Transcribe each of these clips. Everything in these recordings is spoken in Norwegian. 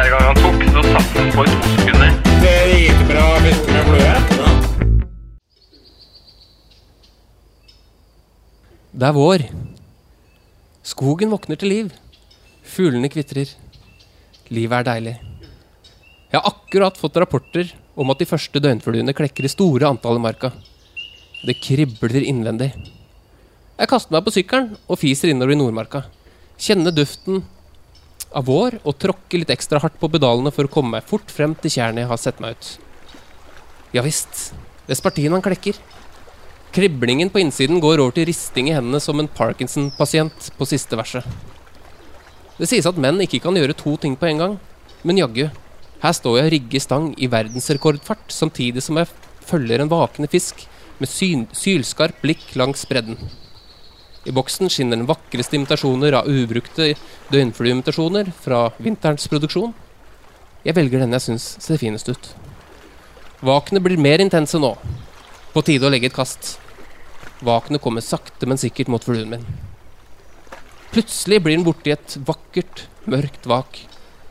Fjerde gang han tok, så satt den på i to sekunder. Dritbra fisk med flue. Det er vår. Skogen våkner til liv. Fuglene kvitrer. Livet er deilig. Jeg har akkurat fått rapporter om at de første døgnfluene klekker i store antall i marka. Det kribler innvendig. Jeg kaster meg på sykkelen og fiser innover i Nordmarka. Kjenner duften av vår og tråkke litt ekstra hardt på pedalene for å komme meg fort frem til tjernet jeg har sett meg ut. Ja visst. Vespertinaen klekker. Kriblingen på innsiden går over til risting i hendene som en Parkinson-pasient på siste verset. Det sies at menn ikke kan gjøre to ting på en gang, men jaggu. Her står jeg og rigger stang i verdensrekordfart, samtidig som jeg følger en vakende fisk med syn sylskarp blikk langs bredden. I boksen skinner den vakreste imitasjoner av ubrukte døgnflueimitasjoner fra vinterens produksjon. Jeg velger den jeg syns ser finest ut. Vakene blir mer intense nå. På tide å legge et kast. Vakene kommer sakte, men sikkert mot fluen min. Plutselig blir den borti et vakkert, mørkt vak.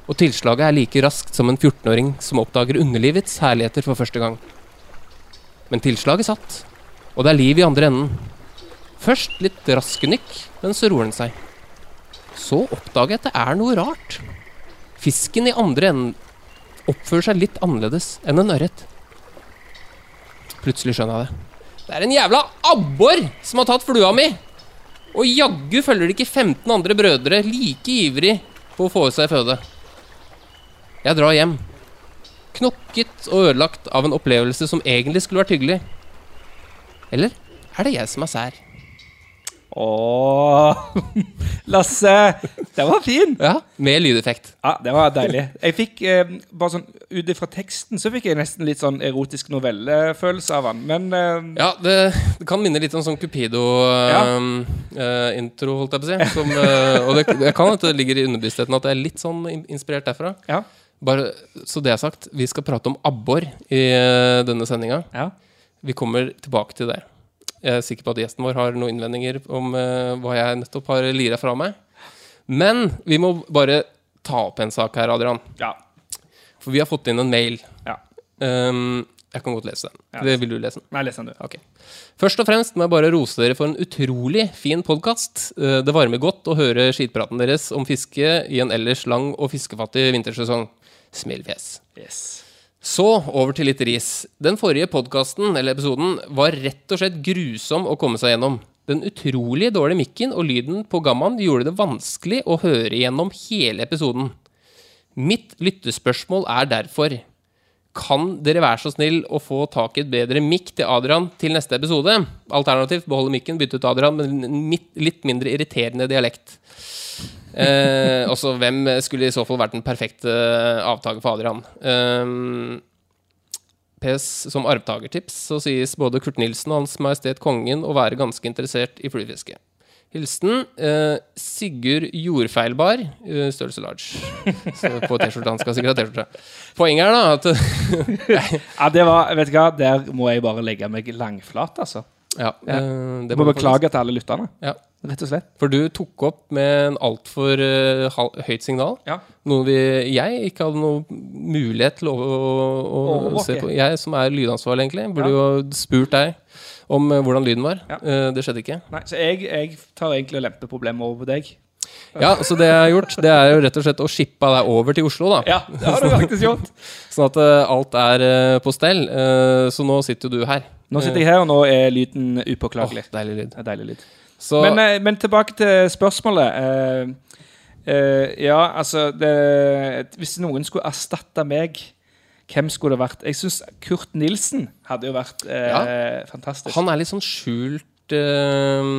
Og tilslaget er like raskt som en 14-åring som oppdager underlivets herligheter for første gang. Men tilslaget satt, og det er liv i andre enden. Først litt raske nykk, men så roer den seg. Så oppdager jeg at det er noe rart. Fisken i andre enden oppfører seg litt annerledes enn en ørret. Plutselig skjønner jeg det. Det er en jævla abbor som har tatt flua mi! Og jaggu følger det ikke 15 andre brødre like ivrig på å få i seg føde. Jeg drar hjem. Knokket og ødelagt av en opplevelse som egentlig skulle vært hyggelig. Eller er det jeg som er sær? Åh, Lasse! Den var fin! Ja, med lydeffekt. Ja, det var deilig. Jeg fikk eh, bare sånn Ut ifra teksten så fikk jeg nesten litt sånn erotisk novellefølelse av han. Men eh, Ja, det, det kan minne litt om sånn Cupido-intro, holdt jeg på å si. Som, eh, og det, jeg kan at det ligger i underbevisstheten at jeg er litt sånn in- inspirert derfra. ja. Bare så det er sagt, vi skal prate om abbor i eh, denne sendinga. ja. Vi kommer tilbake til det. Jeg er sikker på at gjesten vår har noen innvendinger om eh, hva jeg nettopp har lira fra meg. Men vi må bare ta opp en sak her, Adrian. ja. For vi har fått inn en mail. ja. Um, jeg kan godt lese den. Ja. Det vil du lese den? Nei, les den, du. Okay. Først og fremst må jeg bare rose dere for en utrolig fin podkast. Det varmer godt å høre skitpraten deres om fiske i en ellers lang og fiskefattig vintersesong. Smilefjes. Yes. Så over til litt ris. Den forrige podkasten, eller episoden, var rett og slett grusom å komme seg gjennom. Den utrolig dårlige mikken og lyden på gammaen gjorde det vanskelig å høre gjennom hele episoden. Mitt lyttespørsmål er derfor Kan dere være så snill å få tak i et bedre mikk til Adrian til neste episode? Alternativt beholde mikken, bytte ut Adrian med en litt mindre irriterende dialekt. Eh, også hvem skulle i så fall vært den perfekte avtaker for Adrian? Eh, PS som arvtakertips så sies både Kurt Nilsen og Hans Majestet Kongen å være ganske interessert i fluefiske. Hilsen eh, Sigurd Jordfeilbar, eh, størrelse large. Så på T-skjorta. Han skal sikkert ha T-skjorte. Poenget er da at Ja, det var Vet du hva, der må jeg bare legge meg langflat, altså. Ja, Ja. eh, må beklage til alle lytterne. Ja. Rett og slett. For du tok opp med en altfor uh, høyt signal. Ja. Noe vi, jeg ikke hadde noe mulighet til å, å, å se på. Jeg som er lydansvarlig, egentlig, burde jo spurt deg om uh, hvordan lyden var. Ja. Uh, det skjedde ikke. Nei, så jeg, jeg tar egentlig og lemper problemet over på deg. Ja, Så det jeg har gjort, det er jo rett og slett å shippe deg over til Oslo, da. Ja, det har du faktisk gjort. Sånn at eh, alt er eh, på stell. Eh, så nå sitter jo du her. Nå sitter jeg her, og nå er lyden upåklagelig. Åh, deilig lyd. Det deilig lyd. Så Men, eh, men tilbake til spørsmålet. Uh, uh, ja, altså det, Hvis noen skulle erstatte meg, hvem skulle det vært? Jeg syns Kurt Nilsen hadde jo vært uh, Ja. fantastisk. han er litt sånn skjult eh,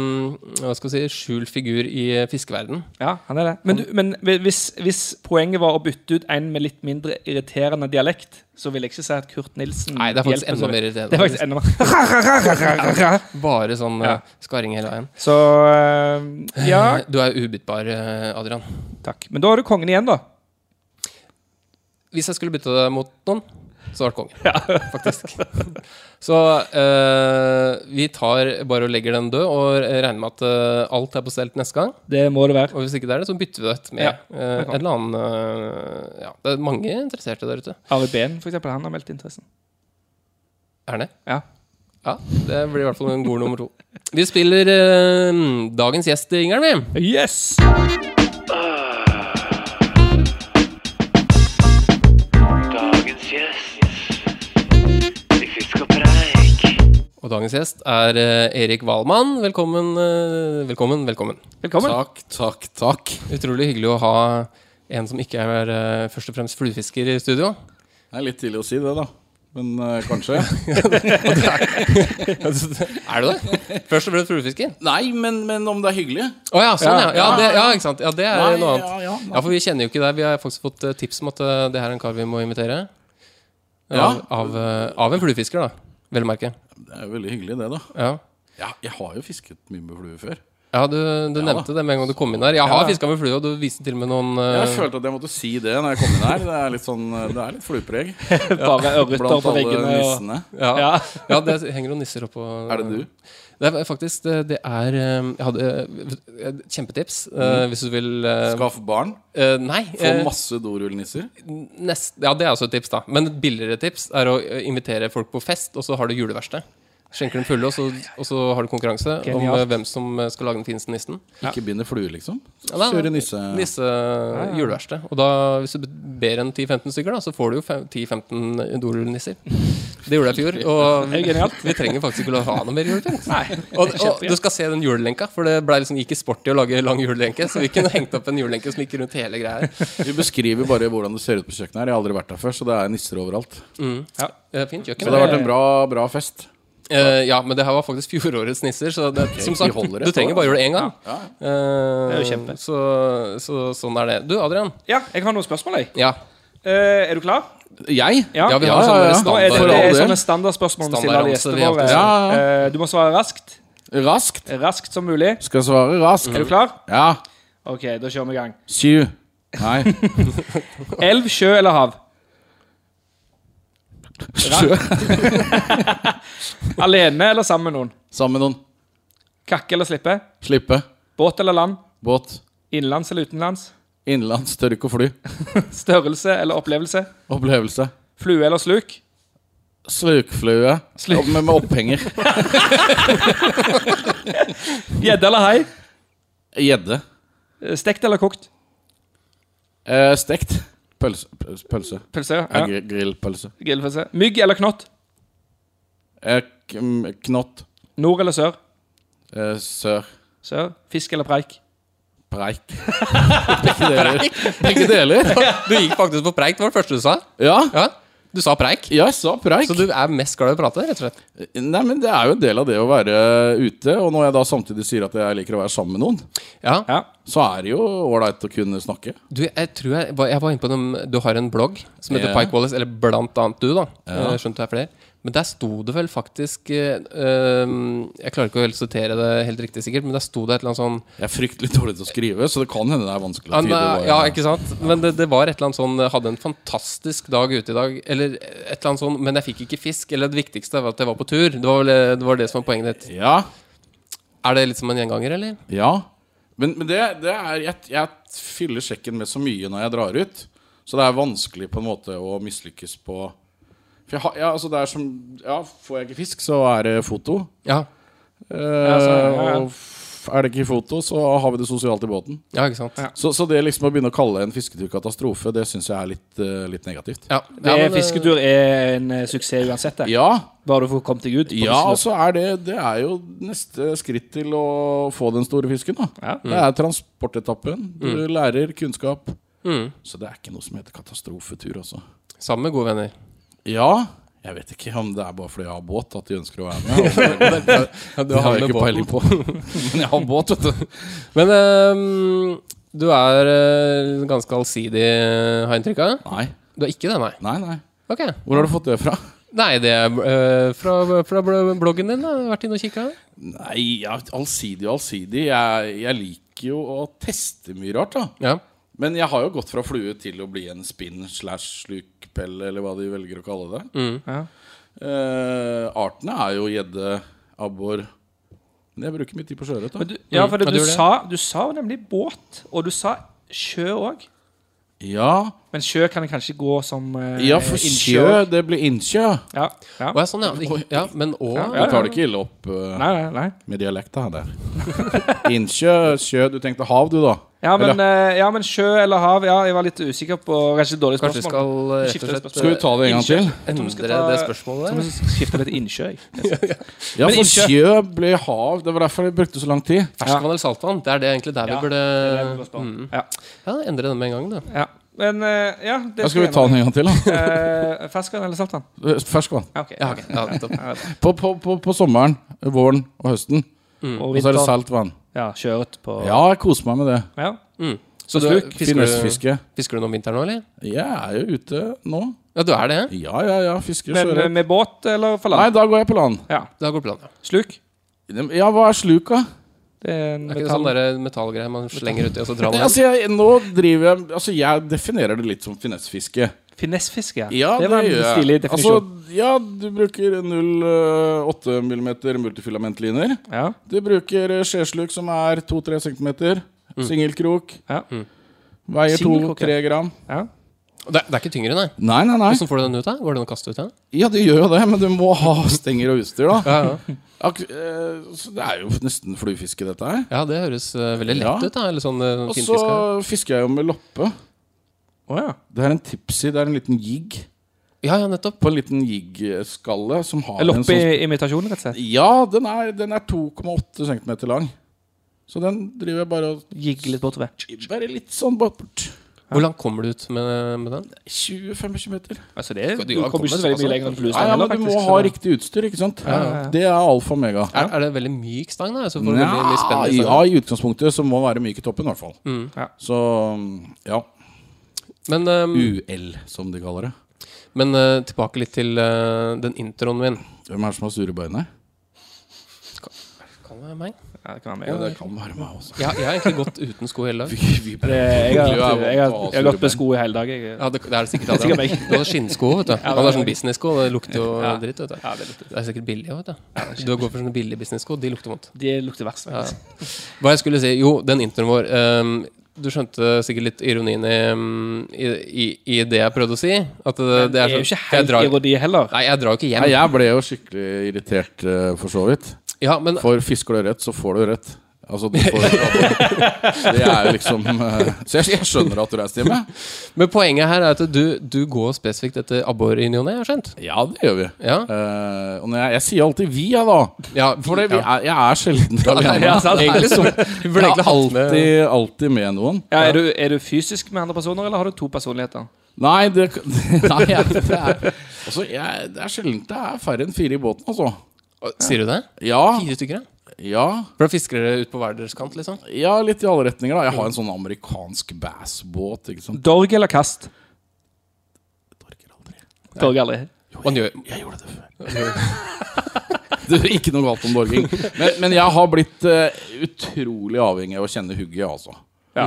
hva skal vi si, skjult figur i eh, fiskeverden. Ja, han er det. Men, du, men hvis, hvis poenget var å bytte ut en med litt mindre irriterende dialekt, så vil jeg ikke si at Kurt Nilsen Nei, det er faktisk enda mer irriterende. Det er faktisk enda mer Bare sånn Ja. eh, skarring hele veien. Så uh, ja, Du er ubyttbar, Adrian. takk. Men da er du kongen igjen, da. Hvis jeg skulle bytte det mot noen, så var det ja. Faktisk. Så eh, vi tar bare og legger den død, og regner med at eh, alt er på stell neste gang. Det må det være. Og hvis ikke det er det, så bytter vi det ut med Ja, eh, en eller annen eh, Ja, det er mange interesserte der ute. Ari Behn, for eksempel, han har meldt interessen. Er han det? Ja. Ja, det blir i hvert fall en god nummer to. Vi spiller eh, dagens gjest, Ingeren, vi. Yes! Og dagens gjest er eh, Erik Valmann. Velkommen, eh, velkommen, velkommen. Velkommen. Takk, takk, takk. Utrolig hyggelig å ha en som ikke er eh, først og fremst fluefisker i studio. Det er litt tidlig å si det, da. Men øh, kanskje. er du det? Først og fremst fluefisker? Nei, men, men om det er hyggelig? Å ja, sånn ja. Ja, det, ja. ikke sant. Ja, det er Nei, noe annet. ja, ja. Ja, for vi kjenner jo ikke deg. Vi har faktisk fått tips om at det her er en kar vi må invitere. Ja. Av, av, av en fluefisker, da. Vel å merke. Det er jo veldig hyggelig, det, da. Ja. Ja, jeg har jo fisket mye med flue før. Ja, du, du Ja. nevnte det med en gang du kom inn her. Jeg har Ja. fiska med flue, og du viste til og med noen eh, Jeg følte at jeg måtte si det når jeg kom inn her. Det er litt sånn, det er litt fluepreg Bare ørreter blant på alle veggene. Og... nissene. ja. Ja. ja, det henger noen nisser oppå Er det du? Det er faktisk det, det er eh, Jeg hadde eh, et kjempetips eh, hvis du vil eh, Skaff barn. eh, Nei. Få eh, masse dorullnisser. nest, ja, det er også et tips, da. Men et billigere tips er å eh, invitere folk på fest, og så har du juleverksted. Skjenker dem fulle, og så, og så har du konkurranse om Genialt. om hvem som eh, skal lage den fineste nissen. Ikke binde flue, liksom. Ja, Kjøre nisse. Nisse juleverksted. Og da, hvis du ber en 10-15 stykker, da, så får du jo 10-15 dorullnisser. Det gjorde jeg i fjor, og vi trenger faktisk ikke å ha noe mer julepynt. Og, og du skal se den julelenka, for det ble liksom ikke sporty å lage lang julelenke. Så vi kunne hengt opp en julelenke som gikk rundt hele greia. Vi beskriver bare hvordan det ser ut på kjøkkenet her. Jeg har aldri vært der før, så det er nisser overalt. Ja, eh, fint Så det har vært en bra, bra fest. Eh, ja, men det her var faktisk fjorårets nisser, så det, som sagt, du trenger bare gjøre det én gang. Ja. Eh, Det er jo kjempe. Så, så sånn er det. Du, Adrian. Ja, jeg har noen spørsmål, jeg. Ja. Uh, er du klar? Jeg? Ja, vi har Ja, sånne ja, ja. Nå er standard det, det er sånne standardspørsmål standard, stiller gjestene våre. alltid. Ja, Eh, du må svare raskt. Raskt. Raskt som mulig. Skal svare raskt. Er du klar? Ja. Ok, da kjører vi i gang. Sju. Nei. Elv, sjø eller hav? Sjø. Alene eller sammen med noen? Sammen med noen. Kakke eller slippe? Slippe. Båt eller land? Båt. Innenlands eller utenlands? Innenlands. Tør ikke å fly. Størrelse eller opplevelse? Opplevelse. Flue eller sluk? Slukflue. Sluk. Ja, med opphenger. Gjedde eller hai? Gjedde. Eh, Stekt eller kokt? Eh, stekt. Pølse. Pølse. pølse. Ja. Ja. gr- Grillpølse. Grillpølse. Mygg eller knott? Eh, knott. Nord eller sør? Eh, sør. Sør. Fisk eller preik? Preik. Begge deler. Begge deler. Du gikk faktisk på preik, det var det første du sa. Ja. Ja, Du sa preik. Ja, jeg sa preik. Så du er mest glad i å prate, rett og slett? Nei, men Det er jo en del av det å være ute. Og når jeg da samtidig sier at jeg liker å være sammen med noen, Ja. Ja. så er det jo ålreit å kunne snakke. Du, jeg tror jeg jeg var inne på den Du har en blogg som heter yeah. Pike Wallace, eller blant annet du, da. Ja. Eh, Skjønt du er flere. Men der sto det vel faktisk eh, eh, Jeg klarer ikke å sitere det helt riktig, sikkert, men der sto det et eller annet sånn Jeg er fryktelig dårlig til å skrive, så det kan hende det er vanskelig å tyde. ja, ikke sant? Men det, det var et eller annet sånn Hadde en fantastisk dag ute i dag. Eller et eller annet sånn Men jeg fikk ikke fisk. Eller det viktigste var at jeg var på tur. Det var vel det, var det som var poenget ditt. Ja, Er det litt som en gjenganger, eller? ja. Men, men det, det er jeg, jeg fyller sjekken med så mye når jeg drar ut. Så det er vanskelig på en måte å mislykkes på For jeg har, ja, altså det er som Ja, får jeg ikke fisk, så er det foto. Ja. Eh, så- ja, ja. Og f- er det ikke foto, så har vi det sosialt i båten. Ja, ikke sant? Ja. Så, så det liksom å begynne å kalle en fisketur katastrofe, det syns jeg er litt, eh, litt negativt. Ja. Det ja, men, eh, Fisketur er en eh, suksess uansett. det. Ja, Bare du får kommet deg ut. ja og så er det Det er jo neste skritt til å få den store fisken. da Ja. Det er transportetappen. Du lærer kunnskap. Mm. Så det er ikke noe som heter katastrofetur, også. Sammen med gode venner. Ja, Jeg vet ikke om det er bare fordi jeg har båt at de ønsker å være med. Ja, det, Det har har jeg ikke peiling på. Men jeg har båt, vet du. Men um, du er uh, ganske allsidig, har jeg inntrykk av? Nei, Du er ikke det, nei? nei, nei. Ok. Hvor har du fått det fra? Nei, det er uh, fra, fra bloggen din. da Vært inne og kikka? Nei, allsidig og allsidig. Jeg, jeg liker jo å teste mye rart, da. Ja. Men jeg har jo gått fra flue til å bli en spinn slash slukpelle, eller hva de velger å kalle det. Ja. uh, artene er jo gjedde, abbor Men jeg bruker mye tid på sjøørret. ja, for det, du, du sa, du sa nemlig båt, og du sa sjø òg. Ja, Men sjø kan kanskje gå som eh, ja, for innsjø sjø, det blir innsjø. Ja, ja. Å, ja, sånn, ja. Ja men òg Ja, Jeg tar det ikke ille opp uh, Nei, nei, nei. med dialekta der. Innsjø, sjø Du tenkte hav, du, da? Ja men, Eller- eh, ja, men sjø eller hav Ja, jeg var litt usikker på Kanskje dårlig Kanskje spørsmål. skal rett Skifte og slett. Skal vi ta det en gang til? endre ta- det spørsmålet der? vi skifte det til innsjø. jeg. Ja, for innsjø. sjø ble hav. Det var derfor det brukte så lang tid. Ferskvann eller saltvann? Det er det egentlig der vi burde det det vi mm. Ja. Ja, endre det med en gang, da. ja. Men eh, ja det skal vi ta den en gang til, da. Uh, Ferskvann eller saltvann? Eh, Ferskvann. Ja, ok. Ja, okay. Ja, På, på, på, på sommeren, våren og høsten. Og Og så er det saltvann. Ja, kjøret på Ja, jeg koser meg med det. Ja. Mm. Så du, Sluk, fisker, du, fisker du noe om vinteren nå, eller? Jeg er jo ute nå. Ja, du er det? Ja, ja, ja. Fisker Men eh, med båt eller for land? Nei, da går jeg på land. Ja. Da går på land, ja. Sluk? Ja, hva er sluk, da? Det er en Det er ikke metall. sånn metallgreie man slenger uti, og så drar man Altså, jeg, nå driver jeg Altså, jeg definerer det litt som finessfiske. Finessfiske, Ja, det var en gjør stilig stilig Altså, definisjon. ja, du bruker 0,8 mm multifilamentliner. ja. Du bruker eh, skjesluk som er 2-3 cm. Singelkrok. Ja. Veier 2-3 gram. ja. Det, det er ikke tyngre, nei. Nei, nei, nei. Hvordan får du den ut? da? Går det an å kaste ut? Ja? Ja, det gjør jo det, men du må ha stenger og utstyr, da. Ja, ja. Ak eh, så det er jo nesten fluefiske, dette her. ja, det høres eh, veldig lett Ja. ut. da Eller sånn uh, Og så fisker jeg jo med loppe. Oh, ja. Det er en tipsy, det er en liten jigg. Ja, ja, nettopp. På en liten jig-skalle. som har en Loppe sånn rett og slett. Ja, den er, er 2,8 cm lang. Så den driver jeg bare og Jigger litt bortover. Bare litt sånn bort. Hvor langt kommer du ut med, med den? 20-25 meter. Altså det, du du kommer ikke så kommet veldig mye lenger enn Ja, fluestang ja, heller, men du må faktisk, ha så- riktig utstyr, ikke sant? Ja, ja, ja. Det er alfa og mega. Er, er det veldig myk stang, da? Så får du Nja, veldig ja, i utgangspunktet så må den være myk i toppen, i hvert fall. Mm. Ja. Så ja. Men, um, UL, som de kaller det. men uh, tilbake litt til uh, den introen min. Hvem er det som har sure bein her? Kan det være meg? Ja, det kan være Ja, det kan være meg også. Jeg, jeg har egentlig gått uten sko hele dag. Vi, vi Det, jeg, har, jeg, har, jeg, har, jeg har gått med sko i hele dag. Jeg. Ja, det, det er det sikkert Det er Adrian. Du hadde skinnsko, vet du. Han har sånn business-sko, og det lukter jo Ja. dritt. vet du det er sikkert billig vet du. Du går for sånne billige business-sko, de lukter vondt. De lukter verst. Ja. Hva jeg skulle si Jo, den introen vår. um, du skjønte sikkert litt ironien i, um, i, i, i det jeg prøvde å si? At det, det Det er er jo sånn ikke helt drar, ironi heller. Nei, jeg drar jo ikke hjem. Nei, jeg ble jo skikkelig irritert, uh, for så vidt. Ja, men For fisker du rett, så får du rett. Altså, du får Det er jo liksom eh, Så jeg, jeg skjønner at du reiser hjemme. Men poenget her er at du, du går spesifikt etter abbor i ny og ne, har jeg skjønt? Ja, det gjør vi. Ja. Uh, og når jeg, jeg sier alltid 'vi', ja, da. ja For det, vi ja. er, jeg er sjelden alene. Ja, sant. Egentlig så Jeg er alltid, alltid med noen. Ja, er, du, er du fysisk med andre personer, eller har du to personligheter? Nei, det, nei det, er, altså, jeg, det er sjelden det er færre enn fire i båten, altså. Sier du det? Ja, Fire stykker, ja? ja, For da fisker dere ut på hver deres kant, liksom? ja, litt i alle retninger. da Jeg har en sånn amerikansk bassbåt. Dorg eller kast? Dorg aldri. Dorg aldri. Jo, jeg, Jeg gjorde det før. Det er ikke noe galt om dorging. Men, men jeg har blitt uh, utrolig avhengig av å kjenne hugget, altså. Ja.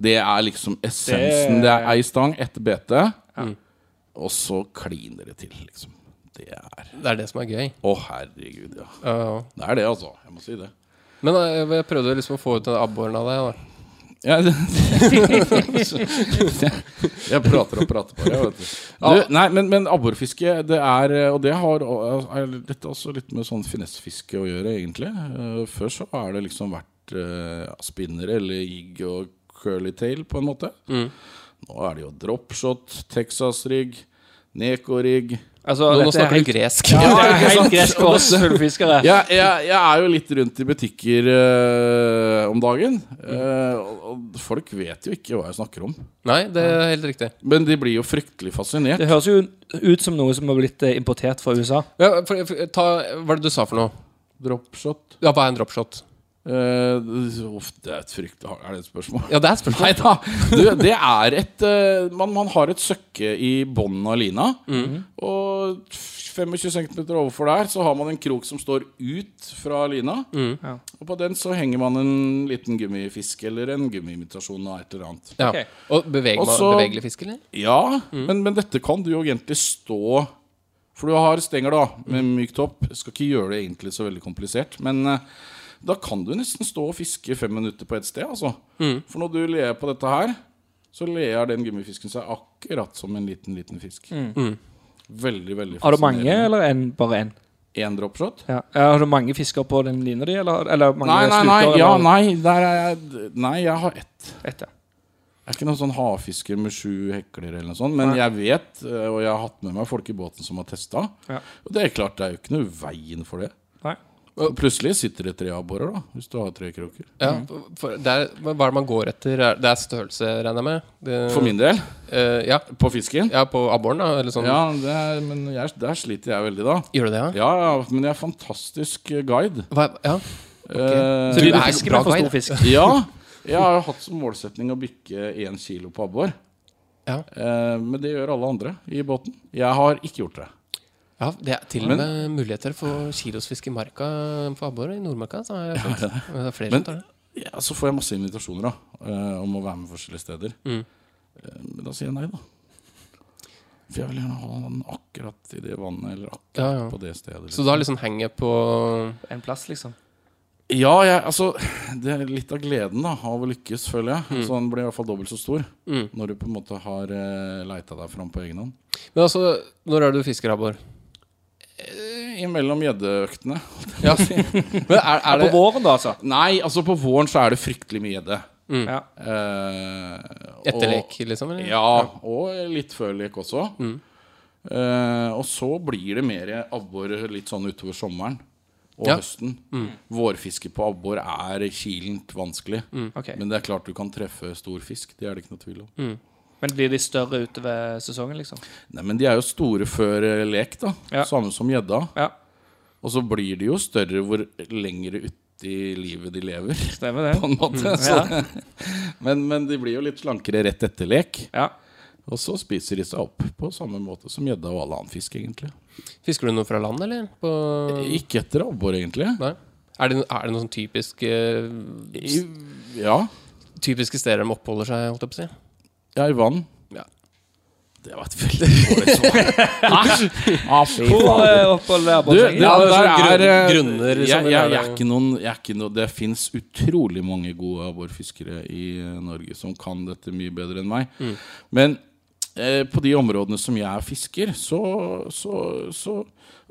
Det er liksom essensen. Det er ei stang, ett bete, Mm. og så kliner det til, liksom. Det er Det er det som er gøy. Å, herregud, ja. Ja, ja. Det er det, altså. Jeg må si det. Men eh, jeg prøvde liksom å få ut den abboren av deg. da Ja, det, jeg prater og prater på det, vet du. du nei, men, men abborfiske, det er Og det har er litt, også litt med sånn finessfiske å gjøre, egentlig. Eh, Før så har det liksom vært uh, spinner eller jig og curly tail, på en måte. Mm. Nå er det jo dropshot, Texas-rigg, Neko-rigg. Altså, Nå, nå dette er snakker helt- gresk. Ja, det er helt gresk for oss fuglfiskere. jeg, jeg, jeg er jo litt rundt i butikker eh, om dagen. eh, og, og folk vet jo ikke hva jeg snakker om. Nei, det er helt riktig. Men de blir jo fryktelig fascinert. Det høres jo ut som noe som har blitt eh, importert fra USA. Ja, for, for, ta, hva er det du sa for noe? Dropshot. Ja, hva er en dropshot? Eh, uff, det er et fryktelig Er det et spørsmål? Ja, det er et spørsmål. Nei da. Du, det er et uh, man, man har et søkke i bånden av lina. Og 25 cm overfor der så har man en krok som står ut fra lina. Ja. Og på den så henger man en liten gummifisk eller en gummiimitasjon av et eller annet. Ja. Okay. Og beveg, Også, bevegelig fisk, eller? Ja, men, men dette kan du jo egentlig stå For du har stenger da med myk topp. Skal ikke gjøre det egentlig så veldig komplisert. Men eh, da kan du nesten stå og fiske fem minutter på et sted. Altså. For når du ler på dette her, så ler den gummifisken seg akkurat som en liten, liten fisk. Veldig, veldig Har du mange, eller en, bare én? Én dropshot? Ja. Har du mange fisker på den lina di, eller, eller mange Nei, nei, nei. sluker, Ja, eller nei, der er jeg Nei, jeg har ett. Et, ja. Jeg er ikke noen sånn havfisker med sju hekler eller noe sånt, men Nei. jeg vet, eh, og jeg har hatt med meg folk i båten som har testa, Ja. og det er klart, det er jo ikke noe veien for det. Plutselig sitter det tre abborer, da, hvis du har tre kroker. Ja, for hva er det man går etter? Er- Det er størrelse, regner jeg med? Det, For min del, Uh, ja. på fisken. ja, på abboren, da? Eller sånn. Ja, det er, men jeg, der sliter jeg veldig, da. Gjør du det, ja? Ja, ja, men jeg er fantastisk eh, guide. Hva, ja. Eh, Så du, Du du er fisker bra guide. fisk? ja, jeg har jo hatt som målsetning å bikke én kilo på abbor. Ja. Uh, men det gjør alle andre i båten. Jeg har ikke gjort det. Ja, det er til og med muligheter for kilosfisk i marka for abbor i Nordmarka. Så har jeg. Det er flere Men- som tar det. Ja, så får jeg masse invitasjoner da eh, om å være med forskjellige steder. Mm. Eh, men da sier jeg nei, da. For jeg vil gjerne ha den akkurat i det vannet, eller akkurat Ja, ja. på det stedet. Så da liksom henger på En plass, liksom? Ja, jeg, altså Det er litt av gleden da av å lykkes, føler jeg. Så den blir i hvert fall dobbelt så stor Mm. når du på en måte har uh, leita deg fram på egen hånd. Men altså, når er du fisker abbor? Eh, Imellom gjeddeøktene. Ja. Men På våren, da, altså? Nei, altså på våren så er det fryktelig mye gjedde. Ja. Uh, etter lek, liksom? Eller? Ja, og litt før lek også. Eh, og så blir det mer abbor litt sånn utover sommeren og Ja. høsten. Vårfiske på abbor er kilent vanskelig. Okay. Men det er klart du kan treffe stor fisk. Det er det ikke noe tvil om. Men blir de større utover sesongen, liksom? Nei, Men de er jo store før eh, lek, da. Ja. Samme som gjedda. Ja, Og så blir de jo større hvor lengre uti livet de lever. stemmer det. På en måte så, men, men de blir jo litt slankere rett etter lek. Ja. Og så spiser de seg opp på samme måte som gjedda og all annen fisk, egentlig. Fisker du noe fra land, eller? På... Ikke etter abbor, egentlig. Nei? Er det, er det noen sånn typisk eh, ja. Typiske steder de oppholder seg, holdt jeg på å si? Ja, i vann. Ja. Det var et veldig dårlig svar. ah, Hvor fader. eh, oppholder dere Du, det. Ja, det er der sånn grunn- er eh, grunner, jeg, jeg, jeg, er det- ikke noen, jeg er ikke Det fins utrolig mange gode abborfiskere i eh, Norge som kan dette mye bedre enn meg. Mm. Men eh, på de områdene som jeg fisker, så, så, så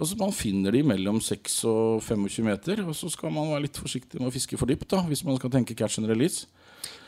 Altså Man finner de mellom 6 og 25 meter. Og så skal man være litt forsiktig med å fiske for dypt da hvis man skal tenke catch and release.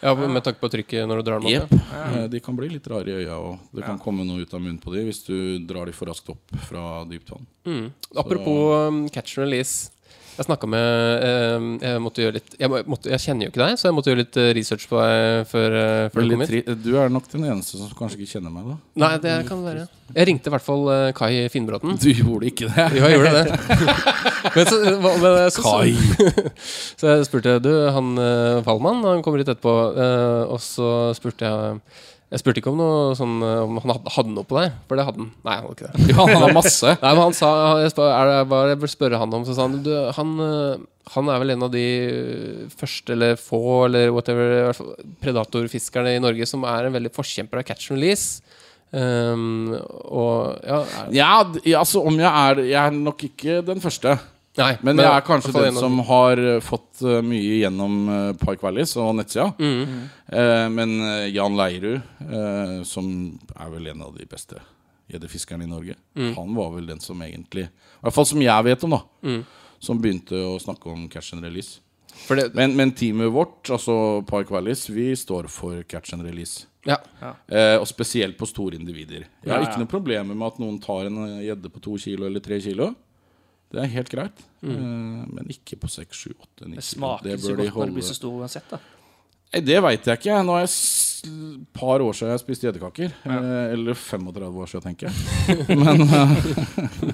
Ja, Med tanke på trykket når du drar dem opp? Yep. ja. Eh, De kan bli litt rare i øya, og det kan komme noe ut av munnen på dem hvis du drar dem for raskt opp fra dypt vann. Mm. Apropos um, catch and release. Jeg snakka med um, Jeg måtte gjøre litt jeg, måtte, jeg kjenner jo ikke deg, så jeg måtte gjøre litt uh, research på deg før, uh, før du kom hit. du er nok den eneste som kanskje ikke kjenner meg, da. Nei, det kan være. Jeg ringte i hvert fall Kai Finnbråten. Du gjorde ikke det. Jo, jeg gjorde det. men så, men, så, Kai. så jeg spurte Du, han uh, han kommer litt etterpå. og så spurte jeg Jeg spurte ikke om noe sånn uh, Om han hadde, noe på deg, for det hadde han. Nei, han hadde ikke det. Han hadde masse. Nei, men han sa jeg spør, er det, Hva jeg burde spørre han om? Så sa han du, han, øh, han er vel en av de første eller få eller whatever predatorfiskerne i Norge som er en veldig forkjemper av catch and release. Um, og ja ja, altså om jeg er Jeg er nok ikke den første. Nei, Men jeg er kanskje den som har eh, fått eh, mye gjennom Park Pike Valleys og nettsida. Mm. Eh, men eh, Jan Leirud, eh, som er vel en av de beste gjeddefiskerne i Norge, Mm. han var vel den som egentlig I hvert fall som jeg vet om, da. Mm. Som begynte å snakke om catch and release. For det, Men, men teamet vårt, altså Park Valleys, vi står for catch and release. Ja. Eh, og spesielt på store individer. Jeg har Ja, ikke ja. noe problemer med at noen tar en eh, gjedde på to kilo eller tre kilo. Det er helt greit. Eh, men ikke på seks, sju, åtte, ni Det smaker Det ikke så de godt når det blir så stor uansett. da Nei, Det veit jeg ikke. Nå er det et par år siden jeg spiste gjeddekaker. Eh, eller 35 år siden, tenker jeg. Men eh,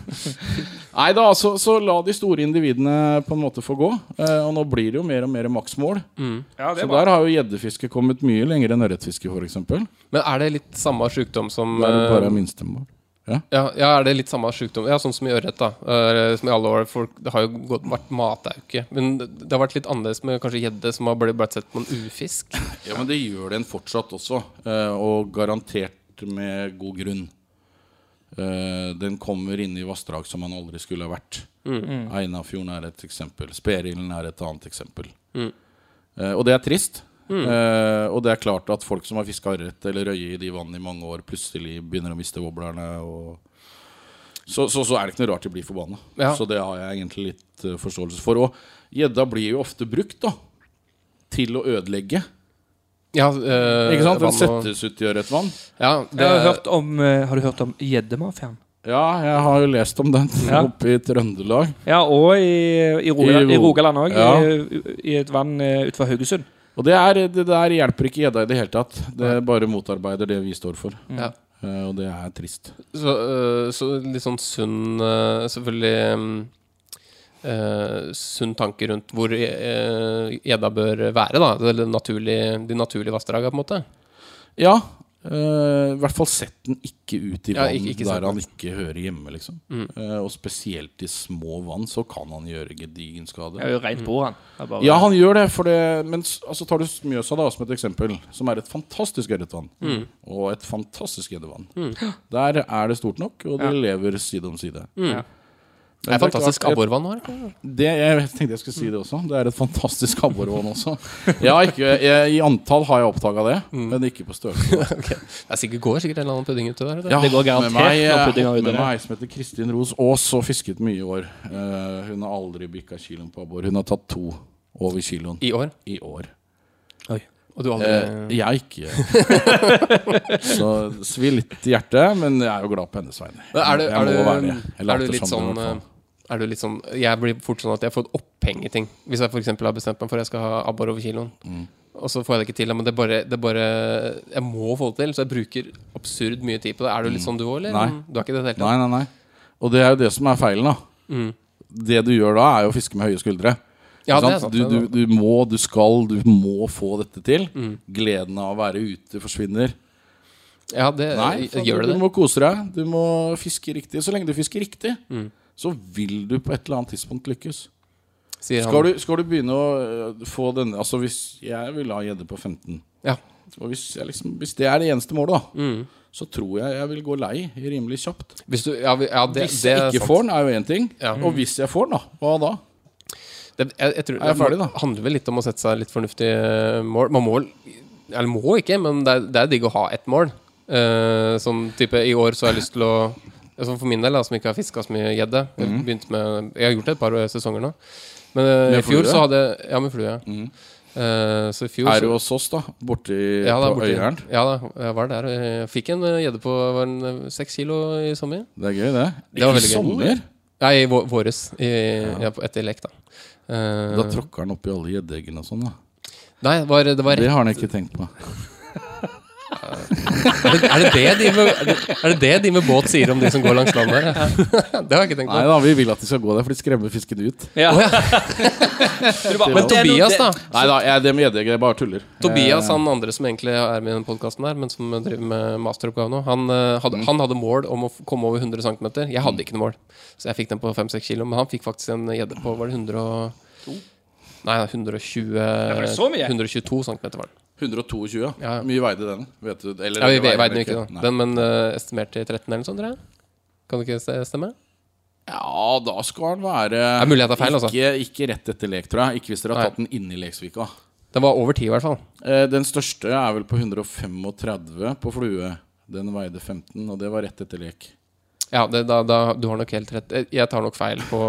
Nei da, så, så la de store individene på en måte få gå. Eh, og nå blir det jo mer og mer maksmål. Ja, Så der har jo gjeddefiske kommet mye lenger enn ørretfiske, f.eks. Men er det litt samme sjukdom som det bare er minstemål. Ja, ja, er det litt samme sjukdom? Ja, sånn som i ørret, da. Som i alle år. Folk, det har jo gått, vært matauke. Men det, det har vært litt annerledes med kanskje gjedde, som har blitt sett på en ufisk. Ja, men det gjør den fortsatt også. Uh, og garantert med god grunn. Uh, den kommer inn i vassdrag som man aldri skulle ha vært. Einafjorden er et eksempel. Sperilden er et annet eksempel. Eh, og det er trist. Eh, og det er klart at folk som har fiska ørret eller røye i de vannene i mange år, plutselig begynner å miste wobblerne. Og så, så, så er det ikke noe rart de blir forbanna. Ja. Så det har jeg egentlig litt uh, forståelse for. Og gjedda blir jo ofte brukt da til å ødelegge. Ja, øh, Ikke sant? Den settes ut i ørretvann. Ja, det, Jeg har, hørt om, uh, har du hørt om gjeddemafiaen? Ja, jeg har jo lest om den Ja. oppe i Trøndelag. Ja, og i, i Rogaland, I i Rogaland også, Ja. I, I et vann uh, utenfor Haugesund. Og det, er, det der hjelper ikke gjedda i det hele tatt. Det bare motarbeider det vi står for. ja. Uh, og det er trist. Så, uh, så litt sånn sunn uh, Selvfølgelig um, sunn tanke rundt hvor gjedda bør være, da. Det, naturlige, de naturlige vassdraga, på en måte. Ja. Eh, I hvert fall sett den ikke ut i Ja, vann ikke- ikke der han ikke hører hjemme, liksom. Eh, og spesielt i små vann så kan han gjøre gedigen skade. Jeg er jo på han. Er bare- Ja, han gjør det, for det Men altså, tar du Mjøsa da som et eksempel, som er et fantastisk ørretvann, og et fantastisk gjeddevann. Der er det stort nok, og det lever side om side. Ja. Det er fantastisk abborvann nå. det jeg tenkte jeg skulle si det også. Det er et fantastisk abborvann også. Ja, ikke, jeg, I antall har jeg oppdaga det, men ikke på størrelse. okay. Det er sikkert, går sikkert en eller annen pudding ute der. Ja, Det går garantert med meg, noen puddinger ut i med meg som heter Kristin Ros Aas og fisket mye i år. Uh, hun har aldri bikka kiloen på abbor. Hun har tatt to over kiloen I år. i år. Og du aldri Eh, jeg ikke. Så svir litt i hjertet, men jeg er jo glad på hennes vegne. Er er er du litt sånn eh, er du litt sånn Jeg blir fort sånn at jeg får et oppheng i ting. Hvis jeg f.eks. har bestemt meg for at jeg skal ha abbor over kiloen, Mm. og så får jeg det ikke til. Men det bare, det bare Jeg må få det til, så jeg bruker absurd mye tid på det. Er du litt sånn du òg, eller? Mm. Nei. Du er ikke det tatt? Nei, nei, nei. Og det er jo det som er feilen, da. Mm. Det du gjør da, er jo å fiske med høye skuldre. Ja, det er sant? Du, du, du må, du skal, du må få dette til. Mm. Gleden av å være ute forsvinner. Ja, det, Nei, for gjør det du må kose deg. Du må fiske riktig. Så lenge du fisker riktig, Mm. så vil du på et eller annet tidspunkt lykkes. Skal du, skal du begynne å øh, få denne Altså hvis jeg vil ha gjedde på 15 Ja. Og hvis, liksom, hvis det er det eneste målet, da, Mm. så tror jeg jeg vil gå lei rimelig kjapt. Hvis du Ja, ja det, hvis det jeg er ikke sant. får den, er jo én ting. Ja. Og hvis jeg får den, da, hva da? Det, jeg, jeg tror, Er jeg ferdig, da? Det handler vel litt om å sette seg litt fornuftige mål. Man må Eller må ikke, men det er, det er digg å ha ett mål. Uh, sånn type I år så har jeg lyst til å altså For min del, da, som ikke har fiska så mye gjedde jeg, med- jeg har gjort det et par sesonger nå. Men uh, i fjor så hadde Ja, med flue. Ja. Uh, så i fjor Er du hos oss, da? Borti ja, da, på borti, Øyeren? ja da, jeg var der. Jeg fikk en eh, gjedde på var en, eh, seks kilo i sommer. Det er gøy, det. Det I veldig gøy. Nei, i vå- våres. I, ja. Ja, etter lek, da. Eh, Da tråkker han oppi alle gjeddeeggene og sånn, da. nei, det var, det var Det har han ikke tenkt på. Er det, er, det det de med, er, det, det de med båt sier om de som går langs land der? Det har jeg ikke tenkt Nei da, vi vil at de skal gå der, for de skremmer fisken ut. Ja. Men Tobias, da. Nei da, jeg, det med jeg. Jeg bare tuller. Tobias, Eh, han andre som egentlig er med i den podkasten der, men som driver med masteroppgave nå, han, eh, hadde, han hadde mål om å komme over 100 cm. Jeg hadde ikke noe mål, så jeg fikk den på 5-6 kilo. Men han fikk faktisk en gjedde på Var det 100 og Nei, 120 var det så mye? 122 cm var den. 122, ja. Ja. Mye veide den? Vet du? Eller, Ja, vi veide den ikke, da. Den, men uh, estimert til 13 eller noe sånt, tror jeg. Kan det ikke stemme? Ja, da skal den være tar feil, altså. ikke, ikke rett etter lek, tror jeg. Ikke hvis dere har Nei. tatt den inni Leksvika. Den var over 10, i hvert fall. Eh, den største er vel på 135 på flue. Den veide 15, og det var rett etter lek. Ja, det, da, da, du har nok helt rett. Jeg tar nok feil på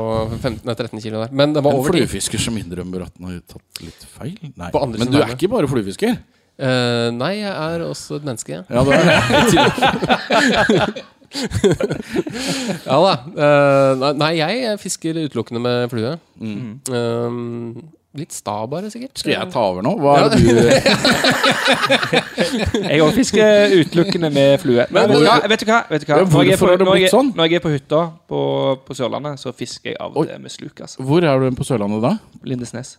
15, nei, 13 kilo der. Men det var En over 10. fluefisker som innrømmer at den har tatt litt feil? Nei. På andre Men du er ikke bare fluefisker. Eh, nei, jeg er også et menneske. Ja, det er Ja da. Eh, nei, nei, jeg fisker utelukkende med flue. Eh, litt sta, bare, sikkert. Skal jeg ta over nå? Hva er det du Jeg òg fisker utelukkende med flue. Men vet du hva? Vet du hva? Vet du hva? Ja, Når, jeg på, når, jeg, sånn? når jeg er på hytta på, på Sørlandet, så fisker jeg av og til med sluk. altså Hvor er du på Sørlandet da? Lindesnes.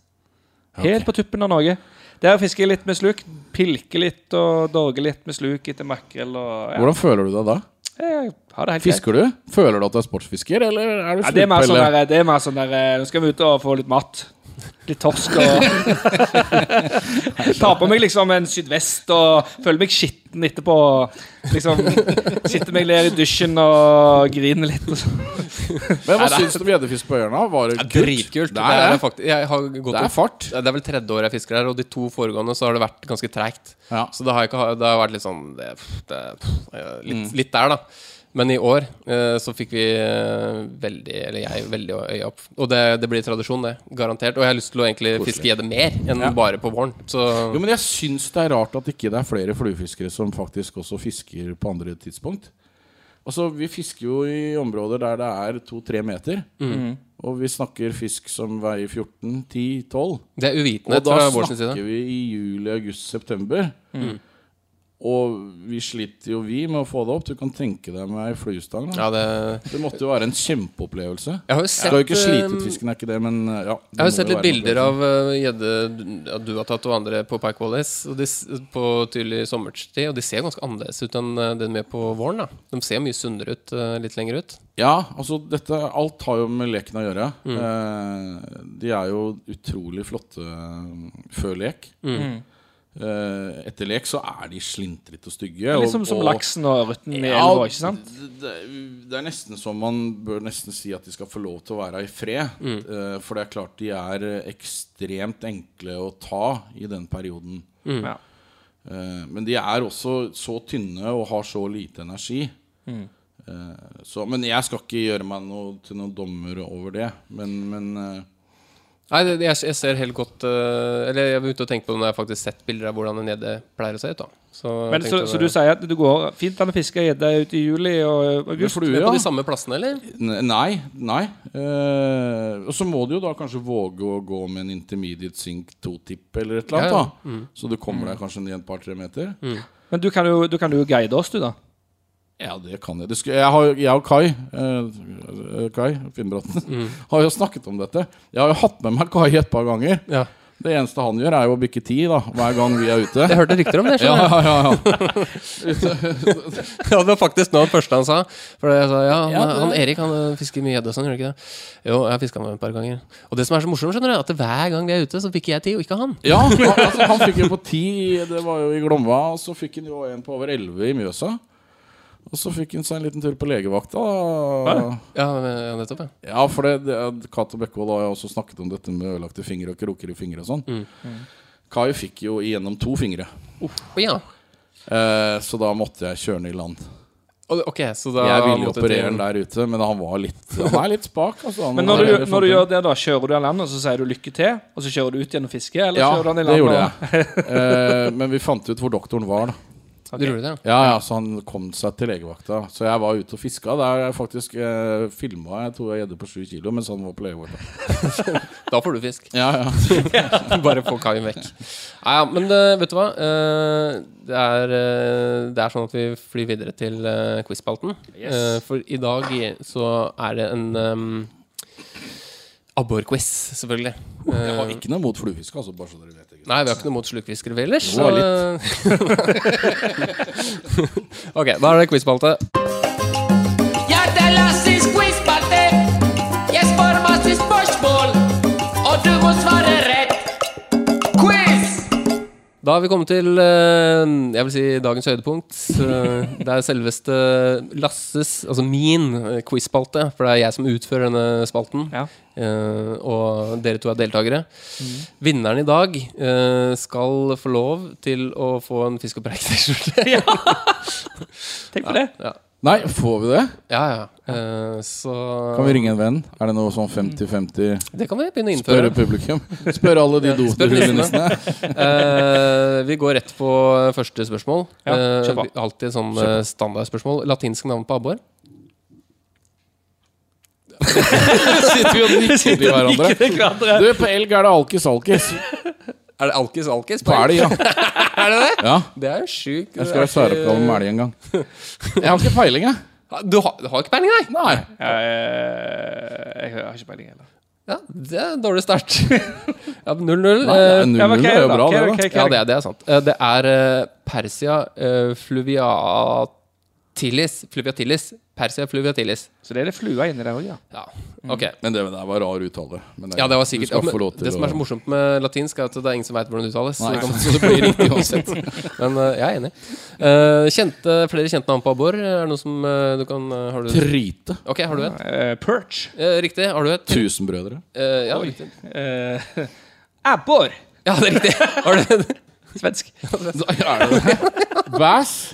Helt på tuppen av Norge. Der fisker jeg litt med sluk. Pilker litt og dorger litt med sluk etter makrell. Ja. Hvordan føler du deg da? Jeg har det helt greit. Fisker du? Føler du at du er sportsfisker, eller er du Ja, det er mer sånn der, det er mer sånn der eh, Nå skal vi ut og få litt mat. Litt torsk og Tar på meg liksom en sydvest og føler meg skitten etterpå. Liksom Sitter meg ned i dusjen og griner litt. Og sånn. Men hva syns du om gjeddefisk på Ørna? Var det kult? Dritkult. Det er, det. faktisk, jeg har gått Det er fart. Det er vel tredje året jeg fisker her, og de to foregående så har det vært ganske treigt. Ja. Så det har, ikke, det har vært litt sånn det, det, litt, Mm. litt der, da. Men i år eh, så fikk vi eh, veldig, eller jeg, veldig øye opp. Og det, det blir tradisjon, det. Garantert. Og jeg har lyst til å egentlig fiske gjedde mer enn Ja. bare på våren. Så Jo, men jeg syns det er rart at ikke det er flere fluefiskere som faktisk også fisker på andre tidspunkt. Altså, Vi fisker jo i områder der det er to-tre meter. Mm. Og vi snakker fisk som veier 14, 10, 12. det er Og uvitenhet da fra vår side. snakker vi i juli, august, september. Mm. Og vi sliter jo, vi, med å få det opp. Du kan tenke deg med ei fluestang. Ja, det, Det måtte jo være en kjempeopplevelse. jeg har jo Skal jo ikke sett, slite eh, ut fisken, er ikke det, men uh, ja. det Jeg har jo sett litt bilder av eh, gjedde ja, du har tatt og andre på Pike Wallis de, på tydelig sommerstid, og de ser ganske annerledes ut enn eh, det de gjør på våren. da De ser mye sunnere ut uh, litt lenger ut. Ja, altså dette Alt har jo med leken å gjøre. Mm. Uh, de er jo utrolig flotte eh, før lek. Mm. Eh, etter lek så er de slintrete og stygge. Liksom og- som og- laksen og ørreten i Ja, elva, ikke sant? Det, det er nesten som man bør nesten si at de skal få lov til å være i fred. Mm. Eh, for det er klart de er eh, ekstremt enkle å ta i den perioden. Mm. Ja. Eh, men de er også så tynne og har så lite energi. Mm. Eh, så, men jeg skal ikke gjøre meg noe, til noen dommer over det. Men, men Nei, det, jeg, jeg ser helt godt uh, Eller jeg begynte å tenke på det når jeg faktisk sett bilder av hvordan en gjedde pleier å se ut. da Så, Men, så, så det- du sier at det går fint an å fiske gjedde ute i juli og august? flue, ja. på de samme plassene, eller? Nei. nei uh, Og så må du jo da kanskje våge å gå med en intermediate sink to-tipp eller et eller annet. Ja, ja. da Så du kommer deg kanskje ned et par-tre meter. Men du kan jo, du kan jo guide oss, du, da. Ja, det kan jeg. Det skulle, jeg, har, jeg og Kai eh, Kai Finnbråten har jo snakket om dette. Jeg har jo hatt med meg Kai et par ganger. Ja. Det eneste han gjør, er jo å bikke ti da hver gang vi er ute. Jeg hørte rykter om det. Ja, ja, ja, ja. Ja, det var faktisk noe av det første han sa. For jeg sa, ja, han, han Erik han eh, fisker mye gjedde og sånn, gjør han ikke det? Jo, jeg har fiska med ham et par ganger. Og det som er så morsomt, skjønner du, at hver gang vi er ute, så bikker jeg ti, og ikke han. Ja, han, altså, han fikk jo på ti, det var jo i Glomva, Og så fikk han jo en på over elleve i Mjøsa. Og så fikk hun seg en liten tur på legevakta. Ja, ja nettopp, ja. Ja, for det, det Cato Bekkevold har jo også snakket om dette med ødelagte fingre og kroker i fingre og sånn. Kai fikk jo igjennom to fingre. Å, ja. Eh, så da måtte jeg kjøre den i land. Okay, Ok, så da Jeg ville operere den der ute, men han var litt Han er litt spak. Altså. Men når du, når du gjør det, da kjører du av land, og så sier du lykke til, og så kjører du ut igjen og fisker? Eller Ja, kjører du i det gjorde jeg. Eh, men vi fant ut hvor doktoren var, da. Du gjorde det, ja. Ja, ja, Så han kom seg til legevakta. Så jeg var ute og fiska. Der jeg faktisk eh, filma Jeg tror jeg gjedde på sju kilo mens han var på legevakta. Da får du fisk. Ja, ja. Bare få kaien vekk. Ja, ja, men eh, vet du hva? Eh, det, er, eh, det er sånn at vi flyr videre til uh, quiz-spalten. Eh, for i dag så er det en um, abborquiz, selvfølgelig. Jeg har ikke noe mot fluefiske, altså, bare så dere vet. Nei, vi har ikke noe mot slukfiskere vi ellers. Så... ok, da er det quiz-spalte. Ja, Da har vi kommet til eh, jeg vil si dagens høydepunkt. Eh, det er selveste Lasses, altså min eh, quiz-spalte. For det er jeg som utfører denne spalten. Ja. Og dere to er deltakere. Vinneren i dag skal få lov til å få en Fisk og preik-T-skjorte. Tenk på det. ja. Nei, får vi det? Ja, ja. Uh, så Kan vi ringe en venn? Er det noe sånn 50-50 Det kan vi begynne å innføre. Spørre publikum? Spørre alle de Ja, uh. Eh, vi går rett på første spørsmål. Ja, på. vi- alltid sånn uh, standardspørsmål. Latinsk navn på abbor? Sitter vi og nikker til hverandre? Du, på elg er det alkis alkis. Er det alkis alkis? På elg, ja. Er det det? ja. Det er jo sjukt. Jeg skal være særoppgave med elg en gang. Jeg har ikke peiling, jeg. Du har, du har ikke peiling, nei? Nei. Jeg, jeg har ikke peiling heller. Ja, Det er en dårlig start. ja, 0-0. Nei, eh, Ja, okay, er jo det bra, Hva det. er da Ja, det, er- det er sant. Eh, Det er eh, Persia eh, fluviatilis. Fluviatilis. Persia fluviatilis. Så det er det flua inni der òg, ja. Ja, ok. Men det der var rar uttale. Men Ja, det var sikkert ja, men Det som er så morsomt med latinsk, er at det er ingen som veit hvordan det uttales. Så, det kan- så det blir riktig uansett. Men uh, jeg er enig. Uh, kjente, flere kjente navn på abbor? Er det noe som uh, du kan Har du Trite. Ok, har du et? Eh, perch. Eh, riktig. Har du et? Tusenbrødre. Eh, ja, riktig. Uh, Abbor. Ja, det er riktig. Har du et? Svensk. Det det? Bass?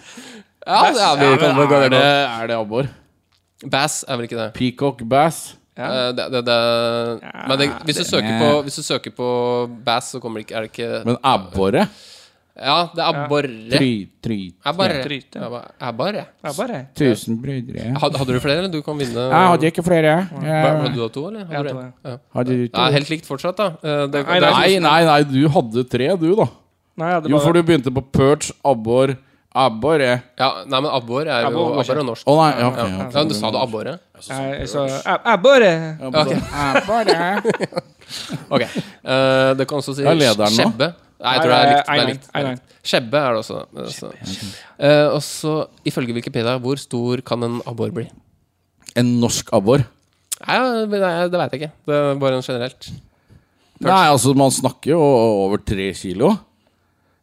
Ja, det er, vi kan vel gå er, det, er det abbor? Bass er vel ikke det? Peacock bass? Eh, det, det, det Men det, hvis, du søker på, hvis du søker på bass, så kommer det ikke Er det ikke Men abbore? Ja, det er abborre. Try, try. Abborre. Tryte. Abborre. Abbor, Tusenbrødre. Hadde, hadde du flere, eller? Du kan vinne. Jeg hadde ikke flere. Hva- Hadde du da to, eller? Hadde du to, en? Ja. Hadde du Ja, helt likt fortsatt, da. Eh, Det, Nei, det er- Nei, nei, nei, du hadde tre, du, da. Nei, ja, det Jo, bare- for du begynte på perch, abbor, abbore. Ja, nei, men abbor er jo Abbor. Abbor er norsk. Å nei, ja, ok. Ja, ok. ja, du sa det abborre? Nei, jeg sa Ab- Abbor. Ok. Ok. Eh, det kan også si lederen nå? skjebbe. Nei, jeg tror det er likt. Det er likt. Skjebbe er det også. Så. Eh, og så, ifølge Wikipedia, hvor stor kan en abbor bli? En norsk abbor? Nei, det, det veit jeg ikke. Det er bare en generelt. Nei, altså, man snakker jo over tre kilo.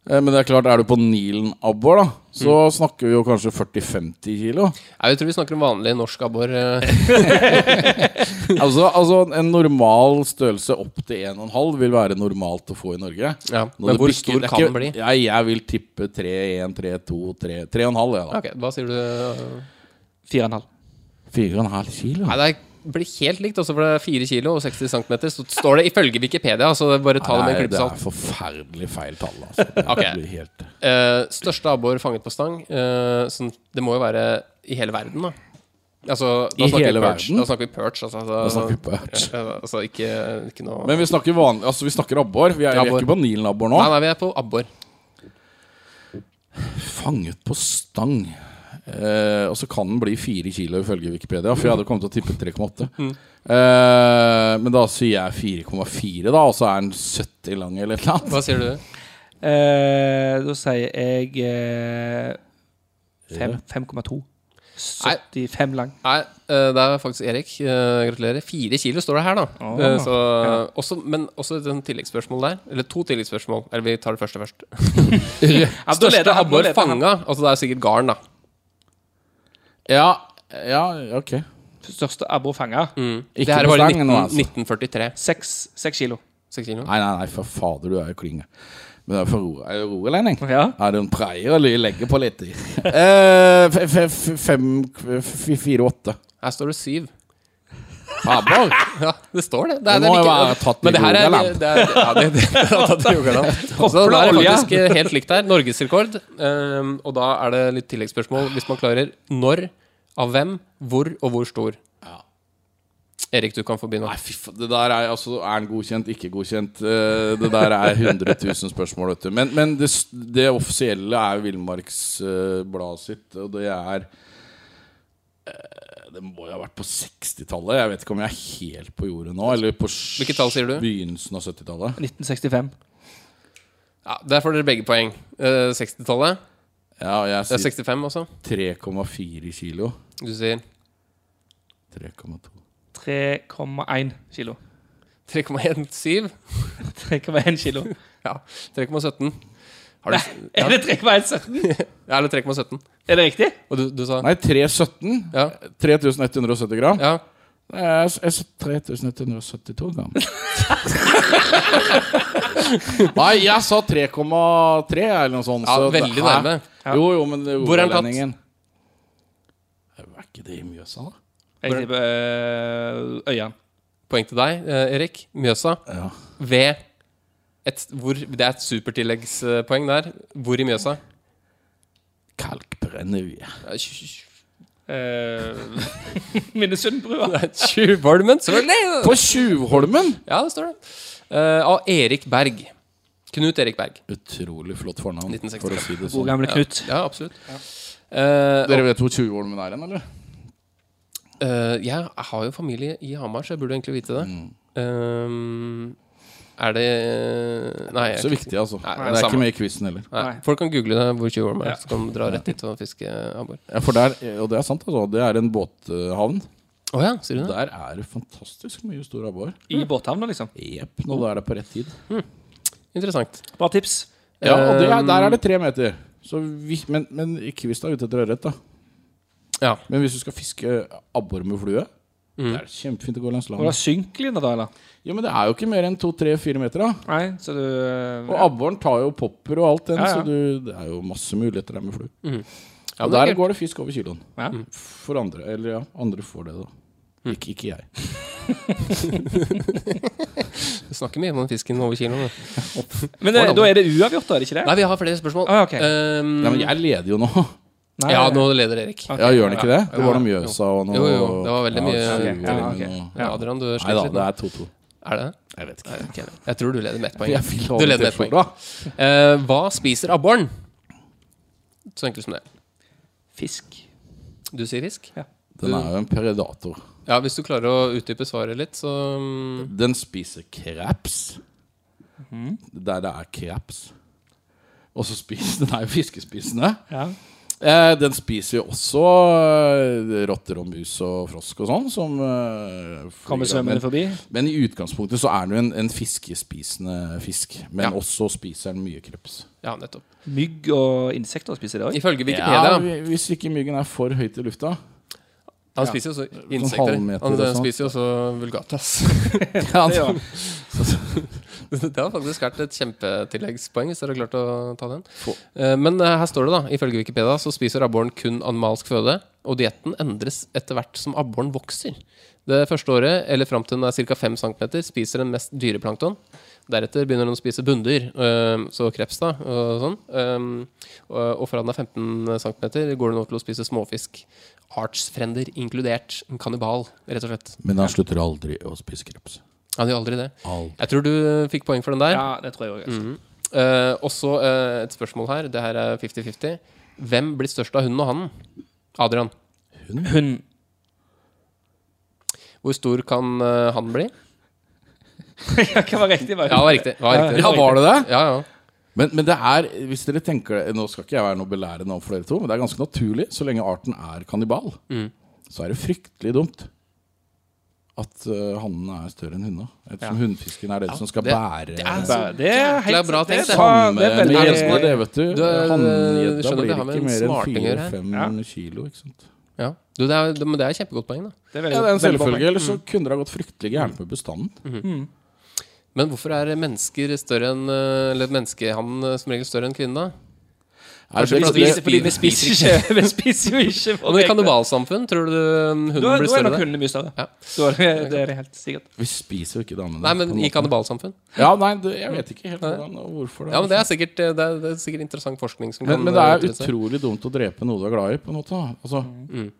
Eh, Men det er klart, er du på Nilen-abbor, da, så snakker vi jo kanskje 40-50 kilo. Jeg tror vi snakker om vanlig norsk abbor. eh. Altså, altså en normal størrelse opp til 1,5 vil være normalt å få i Norge. Ja, Når men hvor stor er kan ikke- den bli? Jeg, jeg vil tippe 3-1, 3-2, 3 3,5, jeg, da. Ok, Hva sier du? eh? Fire og en halv. 4,5 kilo? Nei, det blir helt likt, også for det er 4 kilo og 60 cm. Så står det ifølge Wikipedia, Altså bare ta det med en Nei, det er forferdelig feil tall, altså. okay. Helt uh, største abbor fanget på stang. Uh, sånn, det må jo være i hele verden, da. Altså, da I hele verden? Da snakker vi perch. Altså, altså, Da snakker vi perch. Altså ikke, ikke noe Men vi snakker vanlig Altså, vi snakker abbor. Vi er, vi er ikke på Nilen-abbor nå. Nei, nei, vi er på abbor. Fanget på stang. Eh, og så kan den bli fire kilo ifølge Wikipedia, for jeg hadde kommet til å tippe 3,8. Mm. Eh, men da sier jeg 4,4, da, og så er den 70 lang eller et eller annet. Hva sier du? Eh, da sier jeg eh, 5,2. 75 lang. Nei, eh, det er faktisk Erik. Eh, gratulerer. Fire kilo står det her, da. Oh, Eh, så, også, men også et tilleggsspørsmål der. Eller to tilleggsspørsmål. Eller vi tar det første først. Ja, Største abbor fanga? Altså det er sikkert garn, da. Ja, ja, ok. Største abbor fanga. Ikke det her på var i stangen 19, nå, altså. 1943. Seks seks kilo. Seks kilo. Nei, nei, nei, for fader, du er jo klinge. Men det er for ro- er det rogalending? Ja. Er det en preier å legge på litt? i? Eh, f- f- fem f- Fire, åtte. Her står det syv. Abbor? Ja, det står det. Det, Det må jo være tatt i Men det her er, Rogaland. det er, ja, det, det, det er tatt i Rogaland. Så da er det faktisk helt likt her. Norgesrekord. Um, og da er det litt tilleggsspørsmål hvis man klarer når, av hvem, hvor og hvor stor. Erik, du kan få begynne. Nei, fy faen. Det der er altså Er den godkjent, ikke godkjent? Eh, det der er 100 000 spørsmål, vet du. Men, men det, det offisielle er Villmarksbladet sitt, og det er eh, Det må jo ha vært på 60-tallet. Jeg vet ikke om jeg er helt på jordet nå. Eller på Hvilket tall sier du? begynnelsen av 70-tallet. 1965. Ja, Der får dere begge poeng. Eh, 60-tallet. Ja, jeg Det er sier 65 også. 3,4 kilo. Du sier 3,2. 3,1 kilo. 3,17. 3,1 kilo. Ja, 3,17. Har du, Er det 3,17. ja, eller 3,17. Er det riktig? Og du, du sa Nei, 317. Ja. 3170 gram. ja. Jeg sa 3172 gram. Nei, jeg sa 3,3 eller noe sånt. Ja, så veldig det, nærme. Jo, jo, men det Hvor er den tatt? Er ikke det i Mjøsa, da? Jeg tipper Øyan. Poeng til deg, eh, Erik. Mjøsa. Ja. Ved et, hvor, Det er et supertilleggspoeng der. Hvor i Mjøsa? Kalkbrenneri. Eh, Uh, Minnesundbrua. Tjuvholmen, selvfølgelig! På Tjuvholmen! Ja, det står det. Eh, av Erik Berg. Knut Erik Berg. Utrolig flott fornavn, 1965. for å si det God sånn. gamle Knut. Ja, absolutt. Eh, Dere vet hvor Tjuvholmen er hen, eller? Eh, jeg har jo familie i Hamar, så jeg burde egentlig vite det. Mm. Eh, er det Nei. jeg- Så viktig, altså. Nei, det er samme. ikke med i quizen heller. Nei. Folk kan google det hvor Tjuvholm er, Ja. så kan de dra rett dit og fiske abbor. Ja, for der, og det er sant, altså. Det er en båthavn. Oh, ja, sier du det? Der er det fantastisk mye stor abbor. I båthavna, liksom. Jepp. Nå er det på rett tid. Interessant. Bra tips. Ja, og det Um, der er det tre meter. Så vi, men, men ikke hvis du er ute etter ørret, da. Ja. Men hvis du skal fiske abbor med flue, Mm. det er kjempefint å gå langs landet. synker synkelinje, da, eller? Ja, men det er jo ikke mer enn to-tre-fire meter, da. Nei, så du øh, Og abboren tar jo popper og alt den, Ja, ja. så du, det er jo masse muligheter der med. Ja, men det er der går det fisk over kiloen. ja. For andre. Eller ja, andre får det, da. Ikke, ikke jeg. Vi snakker mye om den fisken over kiloen. Men da er det uavgjort, da? er det ikke det? Nei, vi har flere spørsmål. Ah, okay. Um, Nei, men jeg leder jo nå. Nei, ja, nå leder Erik. Okay. Ja, gjør han ikke det? Det var noe Mjøsa og noe Jo, jo, det var veldig mye- ja, okay. Ja, okay. og- Ja, Adrian, du Nei da, det er 2-2. Er det? Jeg vet ikke. Okay. Jeg tror du leder med ett poeng. Jeg vil Du leder med ett poeng. Eh, hva spiser abboren? Så enkelt som det. Fisk. Du sier fisk? Ja. Den er jo en predator. Ja, hvis du klarer å utdype svaret litt, så mm, Den spiser kreps. Mm. Der det er kreps. Og så spiser Den er jo fiskespisende. Ja. Eh, den spiser jo også eh, rotter og mus og frosk og sånn, som eh, Kommer svømmende forbi. men i utgangspunktet så er den jo en, en fiskespisende fisk. Men Ja. også spiser den mye kreps. Ja, nettopp. Mygg og insekter spiser det òg. Ifølge Wikipedia Ja, hvi- hvis ikke myggen er for høyt i lufta. Han spiser jo også insekter. Han sånt. spiser jo også vulgatas. Ja, Det gjør det har faktisk vært et kjempetilleggspoeng hvis dere har klart å ta den. Eh, Men eh, her står det da, ifølge Wikipedia så spiser abboren kun animalsk føde, og dietten endres etter hvert som abboren vokser. Det første året, eller fram til den er ca. 5 cm, spiser den mest dyreplankton. Deretter begynner den å spise bunndyr, eh, så kreps da, og sånn. Og fra den er 15 cm, går den over til å spise småfisk. Artsfrender inkludert. En kannibal, rett og slett. Men han slutter aldri å spise kreps. Han gjør aldri det. Aldri. Jeg tror du eh, fikk poeng for den der. Ja, det tror jeg òg. Mhm. Eh, også eh, et spørsmål her. Det her er 50-50. Hvem blir størst av hunden og hannen? Adrian. Hun? Hvor stor kan uh, han bli? Hva var riktig? Var Ja, det var riktig. Var riktig. Ja, var det det? Ja, ja. Men, men det er, hvis dere tenker det Nå skal ikke jeg være noe belærende overfor dere to, men det er ganske naturlig. Så lenge arten er kannibal, Mm. så er det fryktelig dumt at uh, hannene er større enn hundene. Ettersom hundfisken er den som skal det- bære det er så Det er helt bra det er tenkt, det. Samme det er veldig det, vet du. Du, eh, Hanngjedda blir det ikke mer enn smarting å gjøre her. fire-fem Ja. kilo. Ikke sant? ja. Du, det er, det, men det er et kjempegodt poeng. da Det er veldig, Ja, det er en selvfølge. Ellers så kunne det ha gått fryktelig gærent med bestanden. Men hvorfor er mennesker større enn eh, Eller menneskehannen eh, som regel større enn kvinnen? da? Kanskje det- fordi fordi vi spiser ikke Vi spiser jo ikke Og i kannibalsamfunn, tror du hunden blir blir da er større nok hundene mye større. Ja. Er det, det er helt sikkert. Vi spiser jo ikke damene. Nei, men i kannibalsamfunn. Ja, nei, det, jeg vet ikke helt hvordan hvorfor hvorfor. Ja, men det er sikkert, eh, det er, det er sikkert interessant forskning som men, kan men det eh, er utrolig dumt å drepe noe du er glad i, på en måte. Altså. Mm.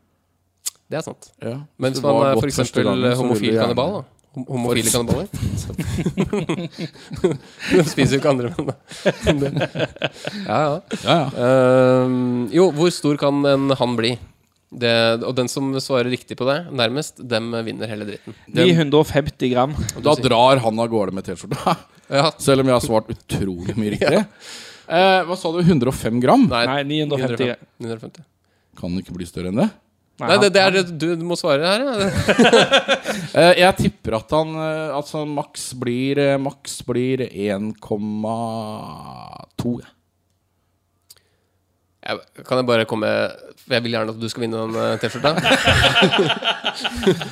Det er sant. ja. Men Hvis hvis det man er f.eks. så vil homofil kannibal, da. Hom- Homofile kannibaler. De spiser jo ikke andre, menn, da. Ja, ja. Ja, ja. Um, jo, hvor stor kan en hann bli? Det, og den som svarer riktig på det, nærmest, dem vinner hele dritten. Den, 950 gram. Da drar han av gårde med T-skjorta. ja, Selv om jeg har svart utrolig mye riktig. Uh, hva sa du? 105 gram? nei, Nei, 950. 950. Kan den ikke bli større enn det? Nei, det, det er det du må svare her. Ja. Eh, jeg tipper at han Altså maks blir eh, Maks blir 1,2. kan jeg bare komme Jeg vil gjerne at du skal vinne den eh, T-skjorta.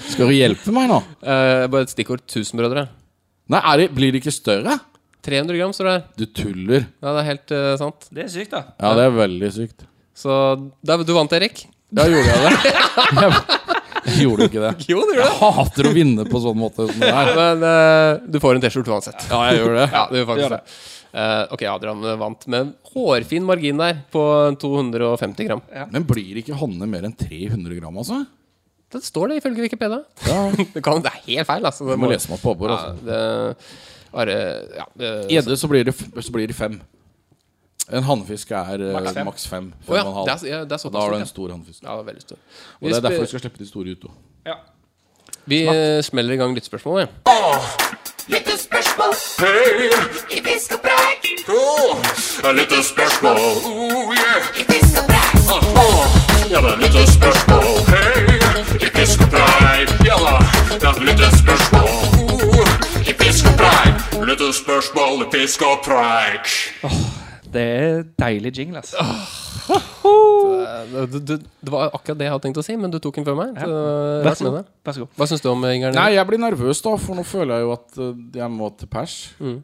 Skal du hjelpe meg nå? Eh, bare et stikkord. Tusenbrødre. Nei, er det, blir det ikke større? 300 gram står det her. Du tuller. Ja, det er helt uh, sant. Det er sykt, da. Ja, det er veldig sykt. Så da, du vant, Erik. Da gjorde jeg det? Gjorde du ikke det. Jo, det gjorde Jeg hater å vinne på sånn måte som det her. Men eh, du får en T-skjorte uansett. Ja, jeg gjør det. Ja, det gjør faktisk Gjør det. Eh, ok, Adrian vant med hårfin margin der på 250 gram. Men blir ikke Hanne mer enn 300 gram, altså? Det står det ifølge Wikipedia. Ja, Det, kan, det er helt feil, altså. Det Du må lese meg på ja, altså. det, bare, ja, det, Edde så blir det, f- så blir det fem. En hannfisk er eh, Maks fem. Fem ja, og en halv. det er, ja, det er da har du en stor hannfisk. ja. Veldig stor. Og det er derfor vi skal slippe de store ut. da. Ja. Vi eh, smeller i gang lyttespørsmål. Ja. Lyttespørsmål. I fisk og preik. Litt. I fisk og preik. Ja, det er litt spørsmål. I fisk og preik. Ja da, det er lyttespørsmål. I fisk og preik. Lyttespørsmål i fisk og preik. Det er deilig jingle. Eh, Det, det, det var akkurat det jeg hadde tenkt å si, men du tok den før meg. Så, Vær så god. Vær så god. Hva syns du om Ingern? Nei, jeg blir nervøs, da, for nå føler jeg jo at eh, jeg må til pers. Mm.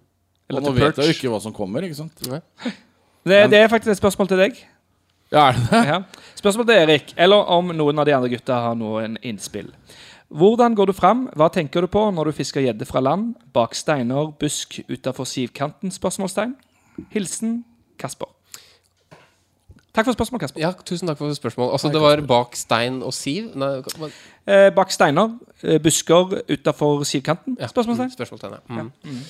Eller Og nå vet jeg jo ikke hva som kommer, ikke sant? Det, det er faktisk et spørsmål til deg. Ja, er det det? Ja. Spørsmål til Erik, eller om noen av de andre gutta har noen innspill. Hvordan går du fram? Hva tenker du på når du fisker gjedde fra land? Bak steiner, busk utafor sivkanten? Spørsmålstegn. Hilsen Kasper. Takk for spørsmål, Kasper. Ja, tusen takk for spørsmålet. Altså, det var bak stein og siv? Nei, hva- Eh, bak steiner, eh, busker utafor sivkanten? ja. Spørsmålstegn. Mm, Spørsmålstegn, ja. Mm.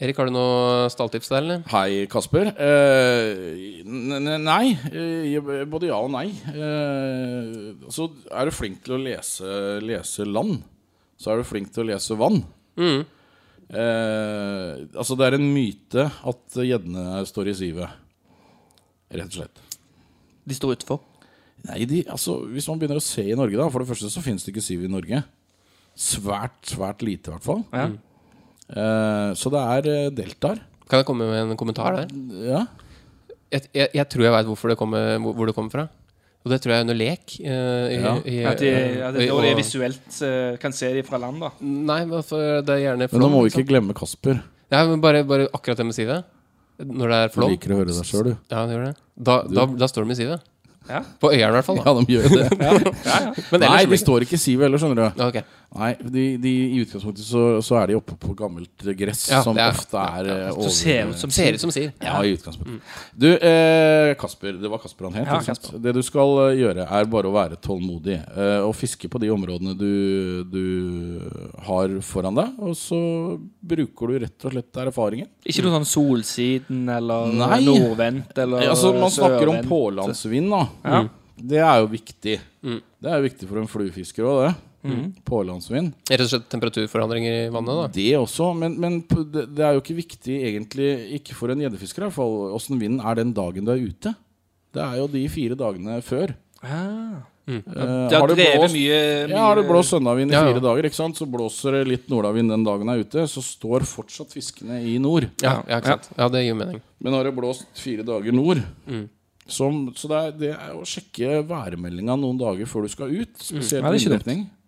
Erik, har du noe stalltips der, eller? Hei, Kasper. Eh, nei. Eh, både ja og nei. Eh, så er du flink til å lese, lese land, så er du flink til å lese vann. Mm. Eh, altså, det er en myte at gjeddene står i sivet. Rett og slett. De står utfor. Nei, de, altså, Hvis man begynner å se i Norge, da For det første så finnes det ikke siv i Norge. Svært, svært lite, i hvert fall. Ja. Eh, så det er eh, deltaer. Kan jeg komme med en kommentar der? Ja. Jeg, jeg, jeg tror jeg veit hvor, det kommer- hvor det kommer fra. Og det tror jeg er under lek. Uh, i, Ja. i, At de, ja, det, og de visuelt uh, kan se de fra land, da. Nei, men for det er gjerne Men nå må vi ikke ikke glemme Kasper. Ja, men bare, bare akkurat det med sivet. Når det er Du flom. liker å høre deg sjøl, du. Ja, det gjør det. Da, da, da står de i sivet. Ja. På Øyeren, i hvert fall. Da. Ja, de gjør det. Men Nei, ellers de står ikke i sivet heller, skjønner du. Ja, ok. Nei, de, de, I utgangspunktet så, så er de oppe på gammelt gress, Ja, som er- ofte er ja, Så ser ut som sier. Ser ut som sier. Ja, i utgangspunktet. Du, eh, Kasper. Det var Kasper han het. Ja. Kasper. Det du skal eh, gjøre, er bare å være tålmodig. Eh, og fiske på de områdene du, du har foran deg. Og så bruker du rett og slett erfaringen. Ikke noe sånn Solsiden eller Nei. nordvendt eller altså, man snakker om pålandsvind, da. Ja. Det er jo viktig. Mm. Det er jo viktig for en fluefisker òg, det. Pålandsvind. Rett og slett temperaturforandringer i vannet, da. Det også, men, men det, er jo ikke viktig egentlig, ikke for en gjeddefisker iallfall, åssen vinden er den dagen du er ute. Det er jo de fire dagene før. Ah. Eh, Det har har det blåst, mye, mye ja, har det blåst søndagsvind i Ja, ja. fire dager, ikke sant? så blåser det litt nordavind den dagen jeg er ute, så står fortsatt fiskene i nord. Ja, ja, ikke sant? ja, det gir mening. Men har det blåst fire dager nord Mm. som, Så det er, det er å sjekke værmeldinga noen dager før du skal ut. Spesielt Ja,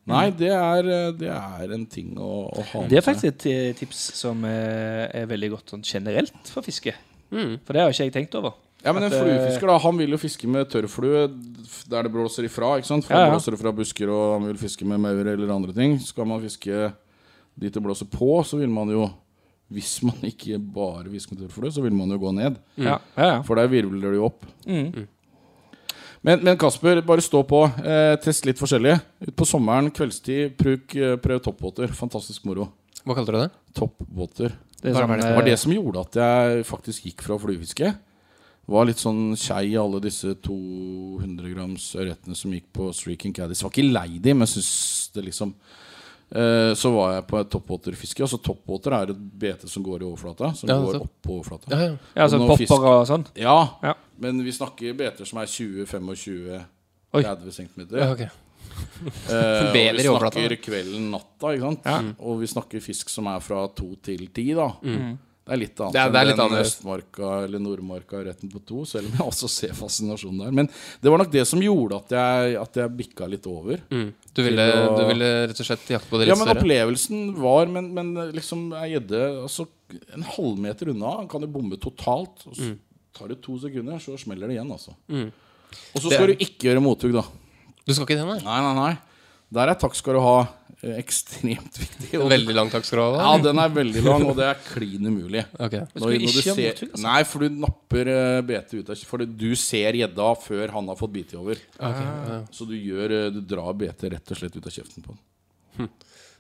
Nei, det er, det er en ting å, å ha med Det er faktisk et eh, tips som er, er veldig godt sånn generelt for fiske. Mm. For det har ikke jeg tenkt over. Ja, men en At, eh, fluefisker da, han vil jo fiske med tørrflue der det blåser ifra. ikke sant? For Ja, ja. blåser det fra busker, og han vil fiske med maur eller andre ting. Skal man fiske dit det blåser på, så vil man jo Hvis man ikke bare fisker med tørrflue, så vil man jo gå ned. Ja, ja, ja. For der virvler det jo opp. Mm. Men, men Kasper, bare stå på. Eh, test litt forskjellig. Ut på sommeren, kveldstid, bruk, eh, prøv toppbåter. Fantastisk moro. Hva kalte du det? Toppbåter. Det det? Var det som gjorde at jeg faktisk gikk fra fluefiske. Var litt sånn skei i alle disse 200 grams ørretene som gikk på Streaking Caddies. Var ikke lei dem, men syns det liksom Så var jeg på et toppåterfiske. Altså toppåter er et bete som går i overflata. Som Ja, går opp på overflata. Ja, ja. ja, sånn popper fisk- og sånn. Ja, Ja. men vi snakker beter som er 20-25 Oi. 30 cm. ja okay. Eh, og vi snakker kvelden, natta. Ikke sant? Og vi snakker fisk som er fra to til ti. Da. Det er litt annet Det er- det er enn litt. Østmarka eller Nordmarka retten på to, selv om jeg også ser fascinasjonen der. Men det var nok det som gjorde at jeg, at jeg bikka litt over. Mm. Du, ville, å- du ville rett og slett jakte på det litt Ja, litt men opplevelsen var Men, men liksom ei gjedde altså, En halvmeter unna han kan jo bombe totalt. Og så tar det to sekunder, så smeller det igjen, altså. Mm. Og så skal det... du ikke gjøre mothugg, da. Du skal ikke det, nei? Nei, nei, nei. Der er takk skal du ha ekstremt viktig. Veldig lang takk skal du ha. Ja, den er veldig lang, og det er klin umulig. Ok. Når, når du ser, altså? nei, for du napper uh, betet ut av For du ser gjedda før han har fått bite over. Ok, ja. Så du gjør eh, Du drar betet rett og slett ut av kjeften på den.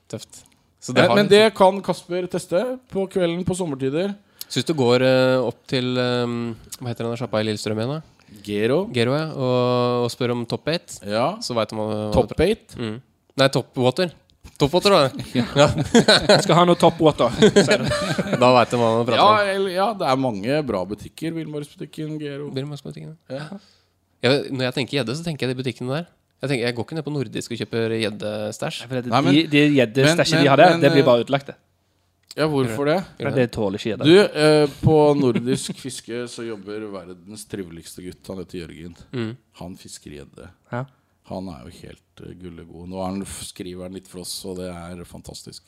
Tøft. Så det Eh, har Men det kan Kasper teste på kvelden på sommertider. Så hvis du går eh, opp til eh, Hva heter den sjappa i Lillestrøm igjen? da? Gero. Gero, ja. Og, og spør om top 8, Ja. så veit du hva hva Top 8. Mm. Nei, top water. Top water, da. ja. Skal ha noe toppwater. Da veit du hva man prater Ja, om. ja, det er mange bra butikker. Villmarksbutikken, Gero. Birmaksbutikken, Ja. Ja, når jeg tenker gjedde, så tenker jeg de butikkene der. Jeg, tenker, jeg går ikke ned på nordisk og kjøper gjeddestæsj. De de gjeddestæsjene de har der, men, det blir eh, bare utlagt. det. Ja, hvorfor det? For Det tåler ikke Du, eh, på nordisk fiske så jobber verdens triveligste gutt. Han heter Jørgen. Mm. Han fisker gjedde. Ja. Han er jo helt uh, gullegod. Nå er han, skriver han litt for oss, og det er fantastisk.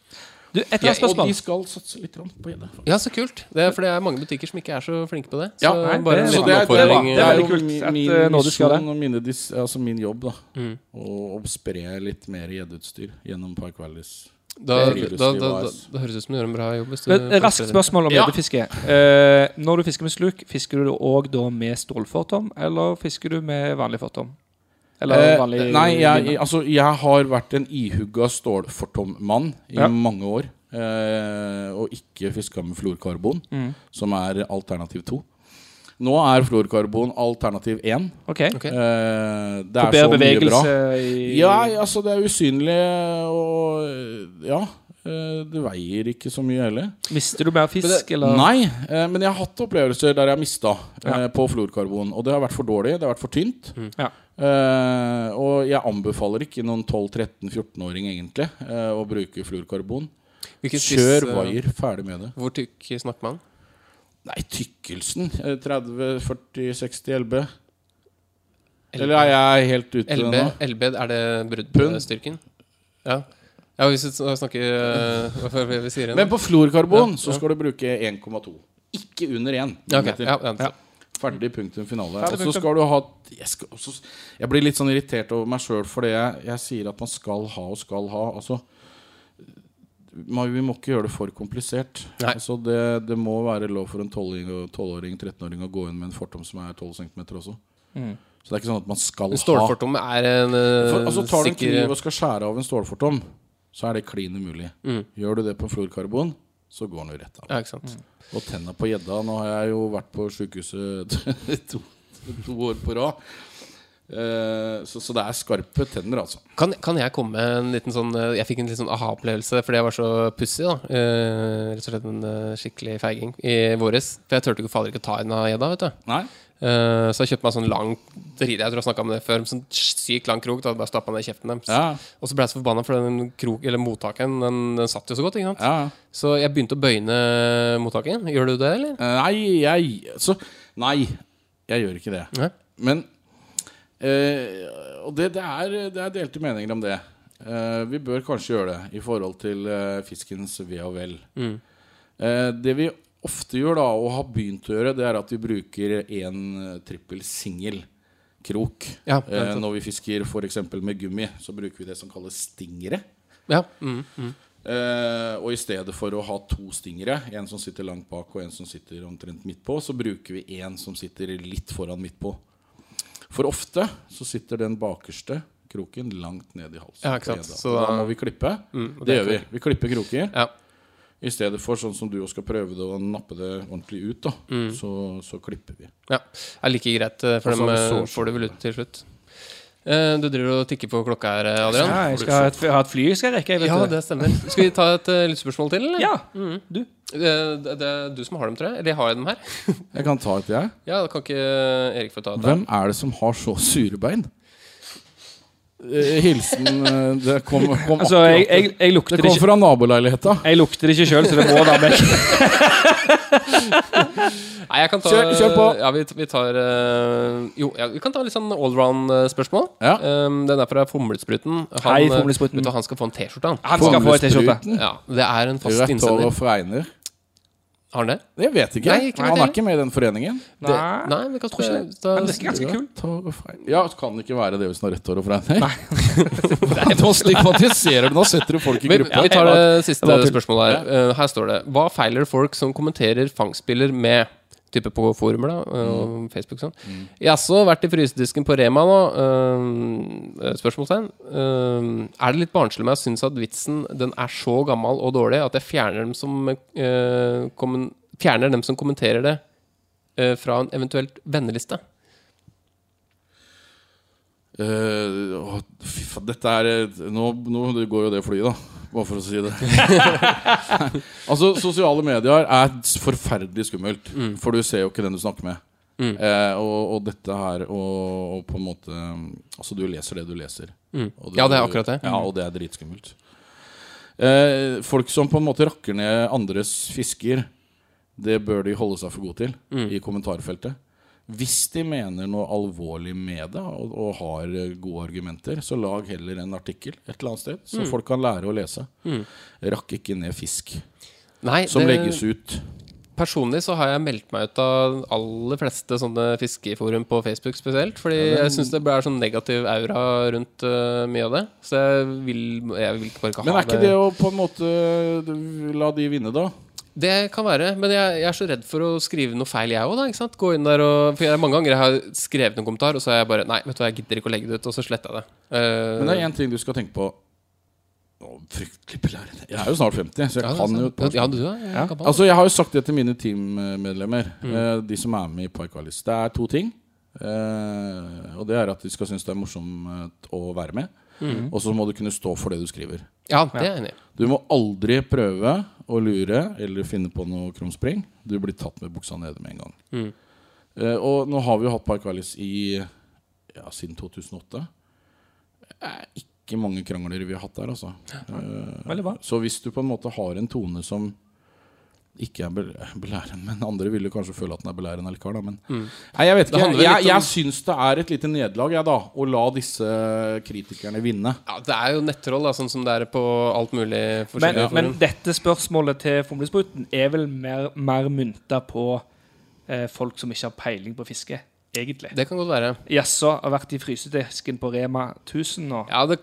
Du, et Ja, Og de skal satse litt på gjedde. Ja, så kult. Det er, for det er mange butikker som ikke er så flinke på det. Så Ja, nei, bare det- Så det er, det er, det Det er er jo kult min, min eh, det. misjon og mine dis, altså min jobb, da. Mm. Å, spre litt mer gjeddeutstyr gjennom Park Valleys. Da, da, da, da, da høres det ut som du gjør en bra jobb. Raskt spørsmål om Ja. gjeddefiske. Eh, når du fisker med sluk, fisker du òg da med stålfortom, eller fisker du med vanlig fortom? Eller Eh, vanlig nei, jeg, altså, jeg har vært en ihugga stålfortommann i Ja. mange år. Eh, og ikke fiska med fluorkarbon, Mm. som er alternativ to. Nå er fluorkarbon alternativ én. OK. Ok. Eh, det For er bedre så mye bra. i Ja, altså det er usynlig og Ja. eh, Det veier ikke så mye heller. Mister du mer fisk, eller? Nei, eh, men jeg har hatt opplevelser der jeg har mista Ja. på fluorkarbon. Og det har vært for dårlig. Det har vært for tynt. Ja. Eh, og jeg anbefaler ikke noen 12-13-14-åring egentlig uh, å bruke fluorkarbon. Hvilket Kjør eh, vaier, ferdig med det. Hvor tykk snakker man? Nei, tykkelsen. eh, 30-40-60 LB. Eller er jeg helt ute LB, nå? LB er det bruddstyrken? Ja. ja, hvis vi snakker eh, Hva vi sier? Men på fluorkarbon Ja, så skal du bruke 1,2. Ikke under 1 ja, ok. millimeter. ja, ja. Ferdig punktum finale. Ferdig Og så skal du ha jeg, skal også, jeg blir litt sånn irritert over meg sjøl fordi jeg, jeg sier at man skal ha og skal ha. Altså man, Vi må ikke gjøre det for komplisert. Nei. Altså det, det må være lov for en 12-åring, 12-åring 13-åring å gå inn med en fortom som er 12 cm også. Mm. Så det er ikke sånn at man skal ha Stålfortom er en uh, for, altså Tar du en kniv og skal skjære av en stålfortom, så er det klin umulig. Mm. Gjør du det på fluorkarbon, så går han jo rett av. Ja, sant. Og tenna på gjedda Nå har jeg jo vært på sjukehuset to, to år på rad. Eh, så, så det er skarpe tenner, altså. Kan, kan jeg komme med en liten sånn eh, Jeg fikk en litt sånn aha-opplevelse fordi jeg var så pussig. da Eh, Rett og slett en eh, skikkelig feiging i våres. For jeg turte ikke fader ikke ta en av gjedda. vet du Nei? Eh, Så jeg kjøpte meg sånn lang Jeg tror jeg snakka om det før. Sånn sykt lang krok. Da hadde bare stappa ned kjeften deres. Ja. Og så ble jeg så forbanna, for den krok, eller mottakeren den, den satt jo så godt. ja. Så jeg begynte å bøyne mottaken. Gjør du det, eller? Eh, Nei, jeg Så Nei, jeg gjør ikke det. Nei. Men uh, Og det, det, er, det er delte meninger om det. Uh, vi bør kanskje gjøre det i forhold til uh, fiskens ve og vel. Mm. Uh, det vi ofte gjør, da, og har begynt å gjøre, det er at vi bruker en eh, trippel singel krok. Ja, eh, når vi fisker f.eks. med gummi, så bruker vi det som kalles stingere. Ja. Mm, mm. Eh, og i stedet for å ha to stingere, en som sitter langt bak og en som sitter omtrent midt på, så bruker vi en som sitter litt foran midt på. For ofte så sitter den bakerste kroken langt ned i halsen. Ja, ikke sant. Så da må vi klippe. Mm, det det gjør vi. Vi klipper kroker. Ja. I stedet for sånn som du skal prøve det og nappe det ordentlig ut, da, Mm. så, så klipper vi. Ja, det er like greit, eh, for dem eh, får du vel ut til slutt. Eh, Du driver og tikker på klokka her, Adrian. Ja, jeg skal ha et, ha et fly jeg skal rekke. Jeg vet Ja, det. det stemmer. Skal vi ta et uh, lyttspørsmål til, eller? Ja, du. Det, det, det er du som har dem, tror jeg. Eller har jeg dem her? Jeg kan ta et, jeg. Ja, da kan ikke Erik få ta et? Hvem er det som har så sure bein? Eh, Hilsen eh, Det kom, kom Altså, jeg, jeg, jeg, lukter Det kom ikke, fra naboleiligheta. jeg lukter det ikke sjøl, så det må da meg. Nei, jeg kan ta Kjør- kjør på. Ja, vi, vi tar eh, Jo, ja, vi kan ta litt sånn allround-spørsmål. Ja. Um, den er fra Fomlespruten. Han, Hei, Fomlespruten. vet du, han skal få en T-skjorte, han. Han skal få en T-skjorte. Ja, det er en fast Rødt hår innsender. og fregner. Har han det? Jeg vet ikke. Nei, ikke han er ikke med i den foreningen. det nei, vi kanskje det, da- Men det er ganske kult. Ja, kan det ikke være det hvis han har rett hår og fregner. Nå stigmatiserer du, nå setter du folk i gruppa. vi tar det siste spørsmålet her. Eh, her står det Hva feiler folk som kommenterer fangstspiller med Type på forumer, da, og Facebook sånn. Jaså, vært i frysedisken på Rema nå? Uh, spørsmålstegn. Uh, er det litt barnslig om jeg synes at vitsen den er så gammel og dårlig at jeg fjerner dem som, uh, fjerner dem som kommenterer det eh, fra en eventuelt venneliste? Uh, å, fy faen, dette er eh, nå, nå går jo det flyet, da. Bare for å si det. altså, sosiale medier er forferdelig skummelt. Mm. For du ser jo ikke den du snakker med. Eh, og, og dette her og, og på en måte Altså, du leser det du leser. Og Du, Ja, det er akkurat det. Ja, og det er dritskummelt. Eh, folk som på en måte rakker ned andres fisker, det bør de holde seg for gode til Mm. i kommentarfeltet. Hvis de mener noe alvorlig med det og, og har gode argumenter, så lag heller en artikkel et eller annet sted, Mm. så folk kan lære å lese. Rakk ikke ned fisk Nei, som det- legges ut. Personlig så har jeg meldt meg ut av aller fleste sånne fiskeforum på Facebook spesielt. Fordi jeg syns det er sånn negativ aura rundt uh, mye av det. Så jeg vil, jeg vil ikke bare det. Men er ikke det å på en måte la de vinne, da? Det kan være, men jeg, jeg er så redd for å skrive noe feil, jeg òg. Gå inn der og For jeg, mange ganger jeg har skrevet en kommentar, og så er jeg bare Nei, vet du hva, jeg gidder ikke å legge det ut, og så sletter jeg det. Uh, Men det er én ting du skal tenke på. Å, fryktelig belærende. Jeg er jo snart 50, så jeg ja, kan jo et Ja, du er ja. Altså, Jeg har jo sagt det til mine teammedlemmer, Mm. eh, de som er med i Parkalis. Det er to ting. Uh, og det er at de skal synes det er morsomt å være med. Mm. Og så må du kunne stå for det du skriver. ja, det er enig. Du må aldri prøve å lure eller finne på noe krumspring. Du blir tatt med buksa nede med en gang. Mm. Uh, og nå har vi jo hatt Parkalis i ja, siden 2008. Det er ikke mange krangler vi har hatt der, altså. Uh, så hvis du på en måte har en tone som ikke er bel- belærende, men andre vil jo kanskje føle at den er belærende likevel. Da. Men Nei, jeg vet Mm. Ikke. Jeg, Jeg, jeg syns det er et lite nederlag, jeg, da, å la disse kritikerne vinne. Ja, det er jo nettroll, da, sånn som det er på alt mulig Men, men dette spørsmålet til Fomlespruten er vel mer, mer mynta på eh, folk som ikke har peiling på fiske, egentlig. Det kan godt være. Jaså, har vært i frysedisken på Rema 1000 nå? Ja, det,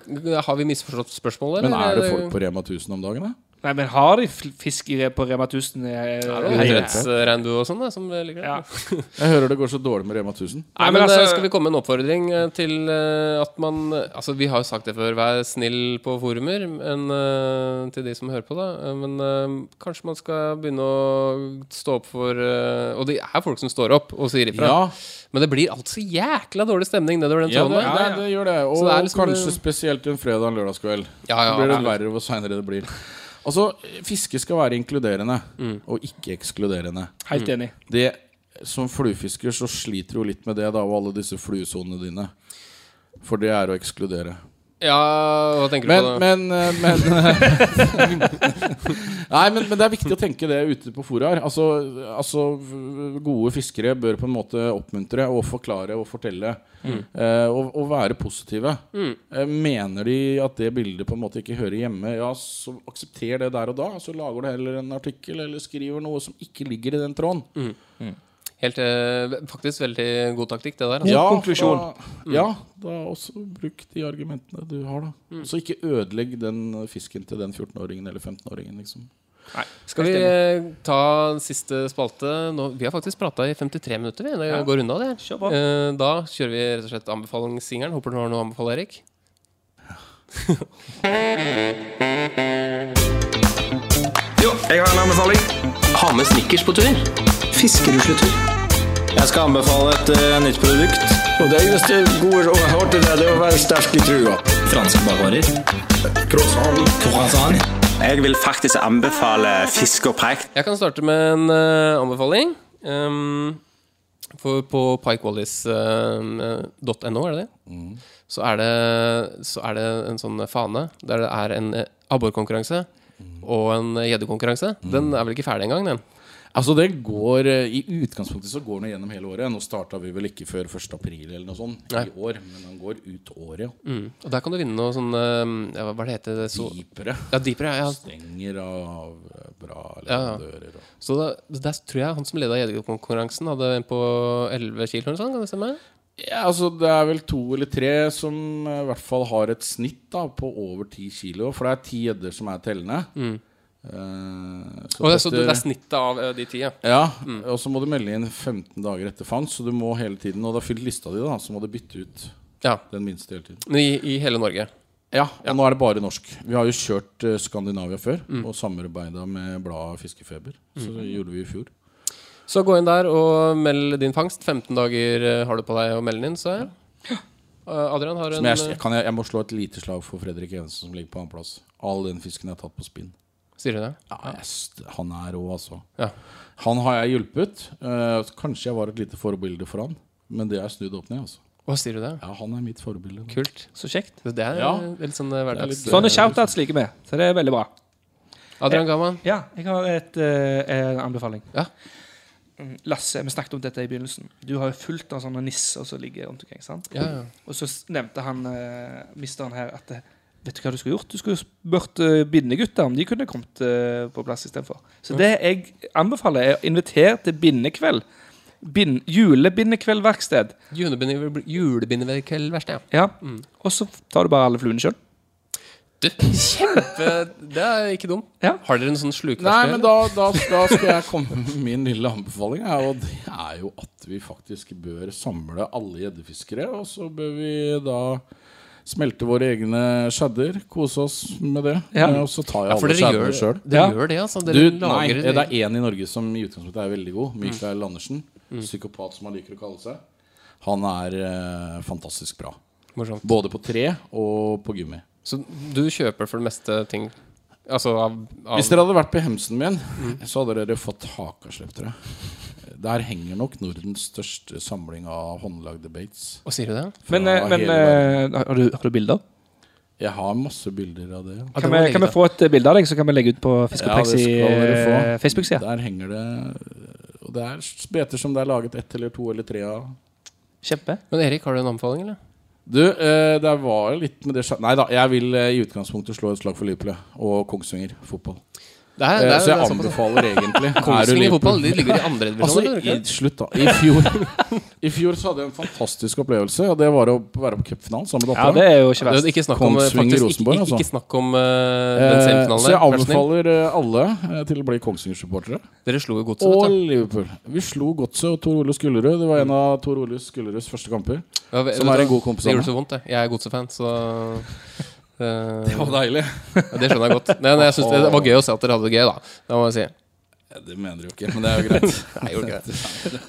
Har vi misforstått spørsmålet? Men er det folk på Rema 1000 om dagen, da? Nei, men har de fisk på Rema 1000? Eh, Er det er noen hei. idrettsregnbue og sånn som det ligger der? Ja. Jeg hører det går så dårlig med Rema 1000. Nei, men men altså- eh, Skal vi komme med en oppfordring eh, til eh, at man eh, Altså, Vi har jo sagt det før, vær snill på forumer men, eh, til de som hører på. da Eh, Men eh, kanskje man skal begynne å stå opp for eh, Og det er folk som står opp og sier ifra. Ja, Men det blir altså jækla dårlig stemning nedover den ja, det, tråden. det, det gjør det. Og det er liksom- kanskje spesielt en fredag og en lørdagskveld. Ja, ja, Så blir det verre hvor seinere det blir. Altså, Fiske skal være inkluderende, Mm. og ikke ekskluderende. Helt enig. Det, som fluefisker så sliter du litt med det, da, og alle disse fluesonene dine. For det er å ekskludere. Ja, hva tenker du Men, på da? men, eh, men Nei, men, men det er viktig å tenke det ute på foraer. Altså, altså Gode fiskere bør på en måte oppmuntre og forklare og fortelle. Eh, og, og være positive. Eh, mener de at det bildet på en måte ikke hører hjemme, ja, så aksepter det der og da. Så lager du heller en artikkel eller skriver noe som ikke ligger i den tråden. Helt, eh, faktisk veldig god taktikk, det der. Altså. Ja, konklusjon. Da, ja, da også bruk de argumentene du har, da. Så ikke ødelegg den fisken til den 14-åringen eller 15-åringen, liksom. Nei. Skal vi eh, ta siste spalte? Nå, vi har faktisk prata i 53 minutter. Vi. Det går unna, det. Kjør på. Eh, da kjører vi rett og slett anbefalingssingelen. Håper du har noe å anbefale, Erik. Jo, jeg har en anbefaling. Ha med snickers på tur. Fiskerusletur. Jeg skal anbefale et uh, nytt produkt. Og det eneste gode rådet har til det, det er å være sterk i trua. Franske bakvarer. Croissant. Croissant. Jeg vil faktisk anbefale fisk og preik. Jeg kan starte med en uh, anbefaling. Um, for på pikewallis.no, er det det? Så, er det, så er det en sånn fane der det er en eh, abborkonkurranse og en gjeddekonkurranse. Den er vel ikke ferdig engang, den? Altså det går eh, I utgangspunktet så går den gjennom hele året. Nå starta vi vel ikke før 1. april eller noe sånt Nei. i år, men den går ut året. Ja. Mm. Og der kan du vinne noe sånn eh, ja, Hva det heter det? Så, Deepere. ja, deepere, ja. Stenger av eh, bra Ja, ja. og- Så da, der tror jeg han som leda gjeddekonkurransen, hadde en på 11 kilo eller sånn, kan det stemme? Ja, altså Det er vel to eller tre som eh, i hvert fall har et snitt da på over ti kilo. For det er ti gjedder som er tellende. Eh, så Og det, så det er snittet av uh, de ti, ja. Ja, og så må du melde inn 15 dager etter fangst. Så du må hele tiden Og du har fylt lista di, da så må du bytte ut ja. den minste hele tiden. I, i hele Norge. Ja, og nå er det bare norsk. Vi har jo kjørt uh, Skandinavia før, og samarbeida med bladet Fiskefeber. Så det gjorde vi i fjor. Så gå inn der og meld din fangst. 15 dager eh, har du på deg å melde den inn, så ja. Eh, Adrian har en jeg, eh, jeg, kan, jeg, jeg må slå et lite slag for Fredrik Evensen, som ligger på annenplass. All den fisken jeg har tatt på spinn. Sier du det? Ja, jeg, han er rå, altså. Ja. Han har jeg hjulpet. Uh, kanskje jeg var et lite forbilde for han, men det er snudd opp ned. altså Hva sier du det? Ja, Han er mitt forbilde. Kult. Så kjekt. Det er Ja. litt sånn hverdags... Sånne shoutouts liker vi. Så det er veldig bra. Adrian Gaman. Ja, jeg har et, uh, en anbefaling. Ja. Lasse, vi snakket om dette i begynnelsen. Du har jo fulgt av sånne nisser som ligger rundt omkring. sant? Ja, ja. Og så nevnte han uh, misteren her at eh, Vet du hva du skulle gjort? Du skulle spurt uh, bindegutta om de kunne kommet uh, på plass istedenfor. Så det jeg anbefaler, er å invitere til bindekveld. Bind, julebindekveldverksted. Julebindekveldverksted, ja. Ja. Mm. Og så tar du bare alle fluene sjøl. Du, kjempe Det er ikke dum. Ja. Har dere en sånn Nei, men da, da, da skal jeg komme med min lille anbefaling. Og det er jo at vi faktisk bør samle alle gjeddefiskere. Og så bør vi da smelte våre egne skjedder. Kose oss med det. Ja. Eh, Og så tar jeg Ja, alle skjeddene sjøl. dere gjør det, altså? Du, Dere nei, det er én i Norge som i utgangspunktet er veldig god. Mikael Andersen. Mm. Psykopat, som han liker å kalle seg. Han er eh, fantastisk bra. Morsomt. Både på tre og på gummi. Så du kjøper for det meste ting Altså av, av Hvis dere hadde vært på hemsen min, Mm. så hadde dere fått hakaslepp, dere. Der henger nok Nordens største samling av håndlagde baits. Hva sier du det? Men, eh, men eh, har, du, har du bilder? Jeg har masse bilder av det. ja. Kan vi, kan vi få et eh, bilde av deg, så kan vi legge ut på Fiskeplex Ja, i Facebook-sida? Der henger det Og det er beter som det er laget ett eller to eller tre av. Kjempe. Men Erik, har du en anbefaling, eller? Du, eh, det var litt med det Nei da, jeg vil eh, i utgangspunktet slå et slag for Liverpool og Kongsvinger fotball. Det er, det er, så det jeg er anbefaler egentlig er Kongsvinger fotball de ligger i andre divisjon. Altså, i, slutt da I fjor I fjor så hadde jeg en fantastisk opplevelse, og det var å være på cupfinalen sammen med Ja, dattera. det er jo ikke verst. er Ikke snakk om eh, faktisk, Rosenborg, ikke, altså. ikke snakk om uh, den Eh, semifinalen så jeg anbefaler alle til å bli Kongsvinger-supportere. Dere slo jo godset, Og vet du. Liverpool. Vi slo Godset og Tor Ole Skullerud. Det var en av Tor Ole Skulleruds første kamper. Ja, vet- som er en god kompis Det gjorde meg. så vondt, det. Jeg er godset-fan, så Det var deilig. ja, Det skjønner jeg godt. Men jeg synes det, det var gøy å se at dere hadde det gøy, da. Det må jeg si. Det mener du jo ikke, men det er jo greit. Nei, jo, greit.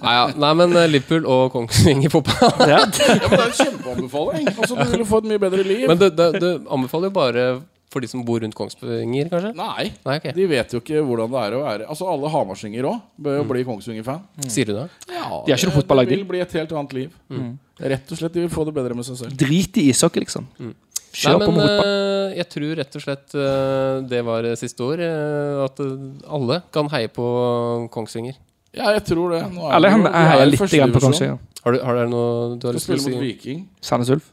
Nei, ja. Nei, men eh, Liverpool og Kongsvinger fotball Ja. Ja, men Det er en kjempeanbefaling. Altså, Du vil få et mye bedre liv. Men du, du, du anbefaler jo bare for de som bor rundt Kongsvinger, kanskje? Nei, Nei, okay. de vet jo ikke hvordan det er å være Altså Alle hamarsinger òg bør jo bli Kongsvinger-fan. Sier du det? Ja, De er ikke noe fotballag, Det vil bli et helt annet liv. Rett og slett, De vil få det bedre med seg selv. Drit i ishockey, liksom. Nei, Kjør Nei, men med fotball. eh, jeg tror rett og slett eh, det var eh, siste ord. at alle kan heie på Kongsvinger. Ja, jeg tror det. Nå er Alle det jo- han vi er heier litt igjen grann på. Kongsvinger. Har, du, har du noe du har lyst til å spille mot si? Viking, Sandnes Ulf.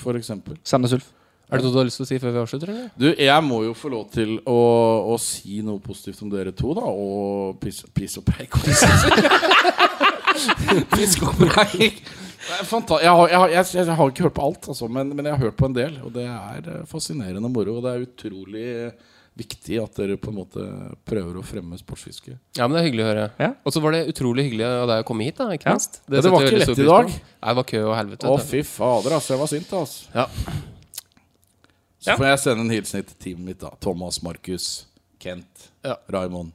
For eksempel. Sandnes Ulf. Er det noe du har lyst til å si før vi avslutter? Eller? Du, jeg må jo få lov til å, å si noe positivt om dere to, da. Og piss, piss og preik. piss og preik. Det fanta- Jeg har, jeg, har, jeg, jeg har ikke hørt på alt, altså, men, men jeg har hørt på en del. Og det er eh, fascinerende moro. Og det er utrolig eh, viktig at dere på en måte prøver å fremme sportsfiske. Ja, men det er hyggelig å høre. Ja. Og så var det utrolig hyggelig av deg å komme hit, da. Ikke Ja. minst. Ja, det var ikke lett i dag. Nei, det var kø og helvete. Å, fy fader, altså. Jeg var sint, altså. Ja. Så Ja. får jeg sende en hilsen til teamet mitt, da. Thomas, Markus, Kent, Ja. Raymond,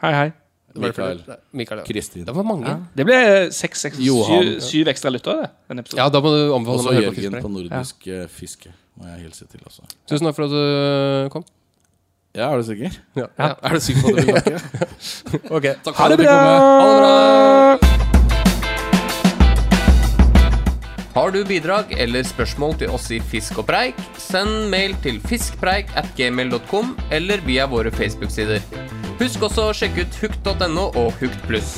Hei, hei. Mikael. Mikael, ja. Kristin. Det var mange. Ja. Det ble seks, seks, syv, syv ekstra lyttere, Ja, da må du anbefale Og meg så å høre på Jørgen på Nordisk ja. Fiske. Må jeg hilse til også. Tusen takk for at du øh, kom. Ja, er du sikker? Ja. Er du sikker på at du vil snakke? ok. Takk Ha det at du bra! Ha det bra! Har du bidrag eller spørsmål til oss i Fisk og preik, send mail til fiskpreik at gmail.com eller via våre Facebook-sider. Husk også å sjekke ut hukt.no og Hukt pluss.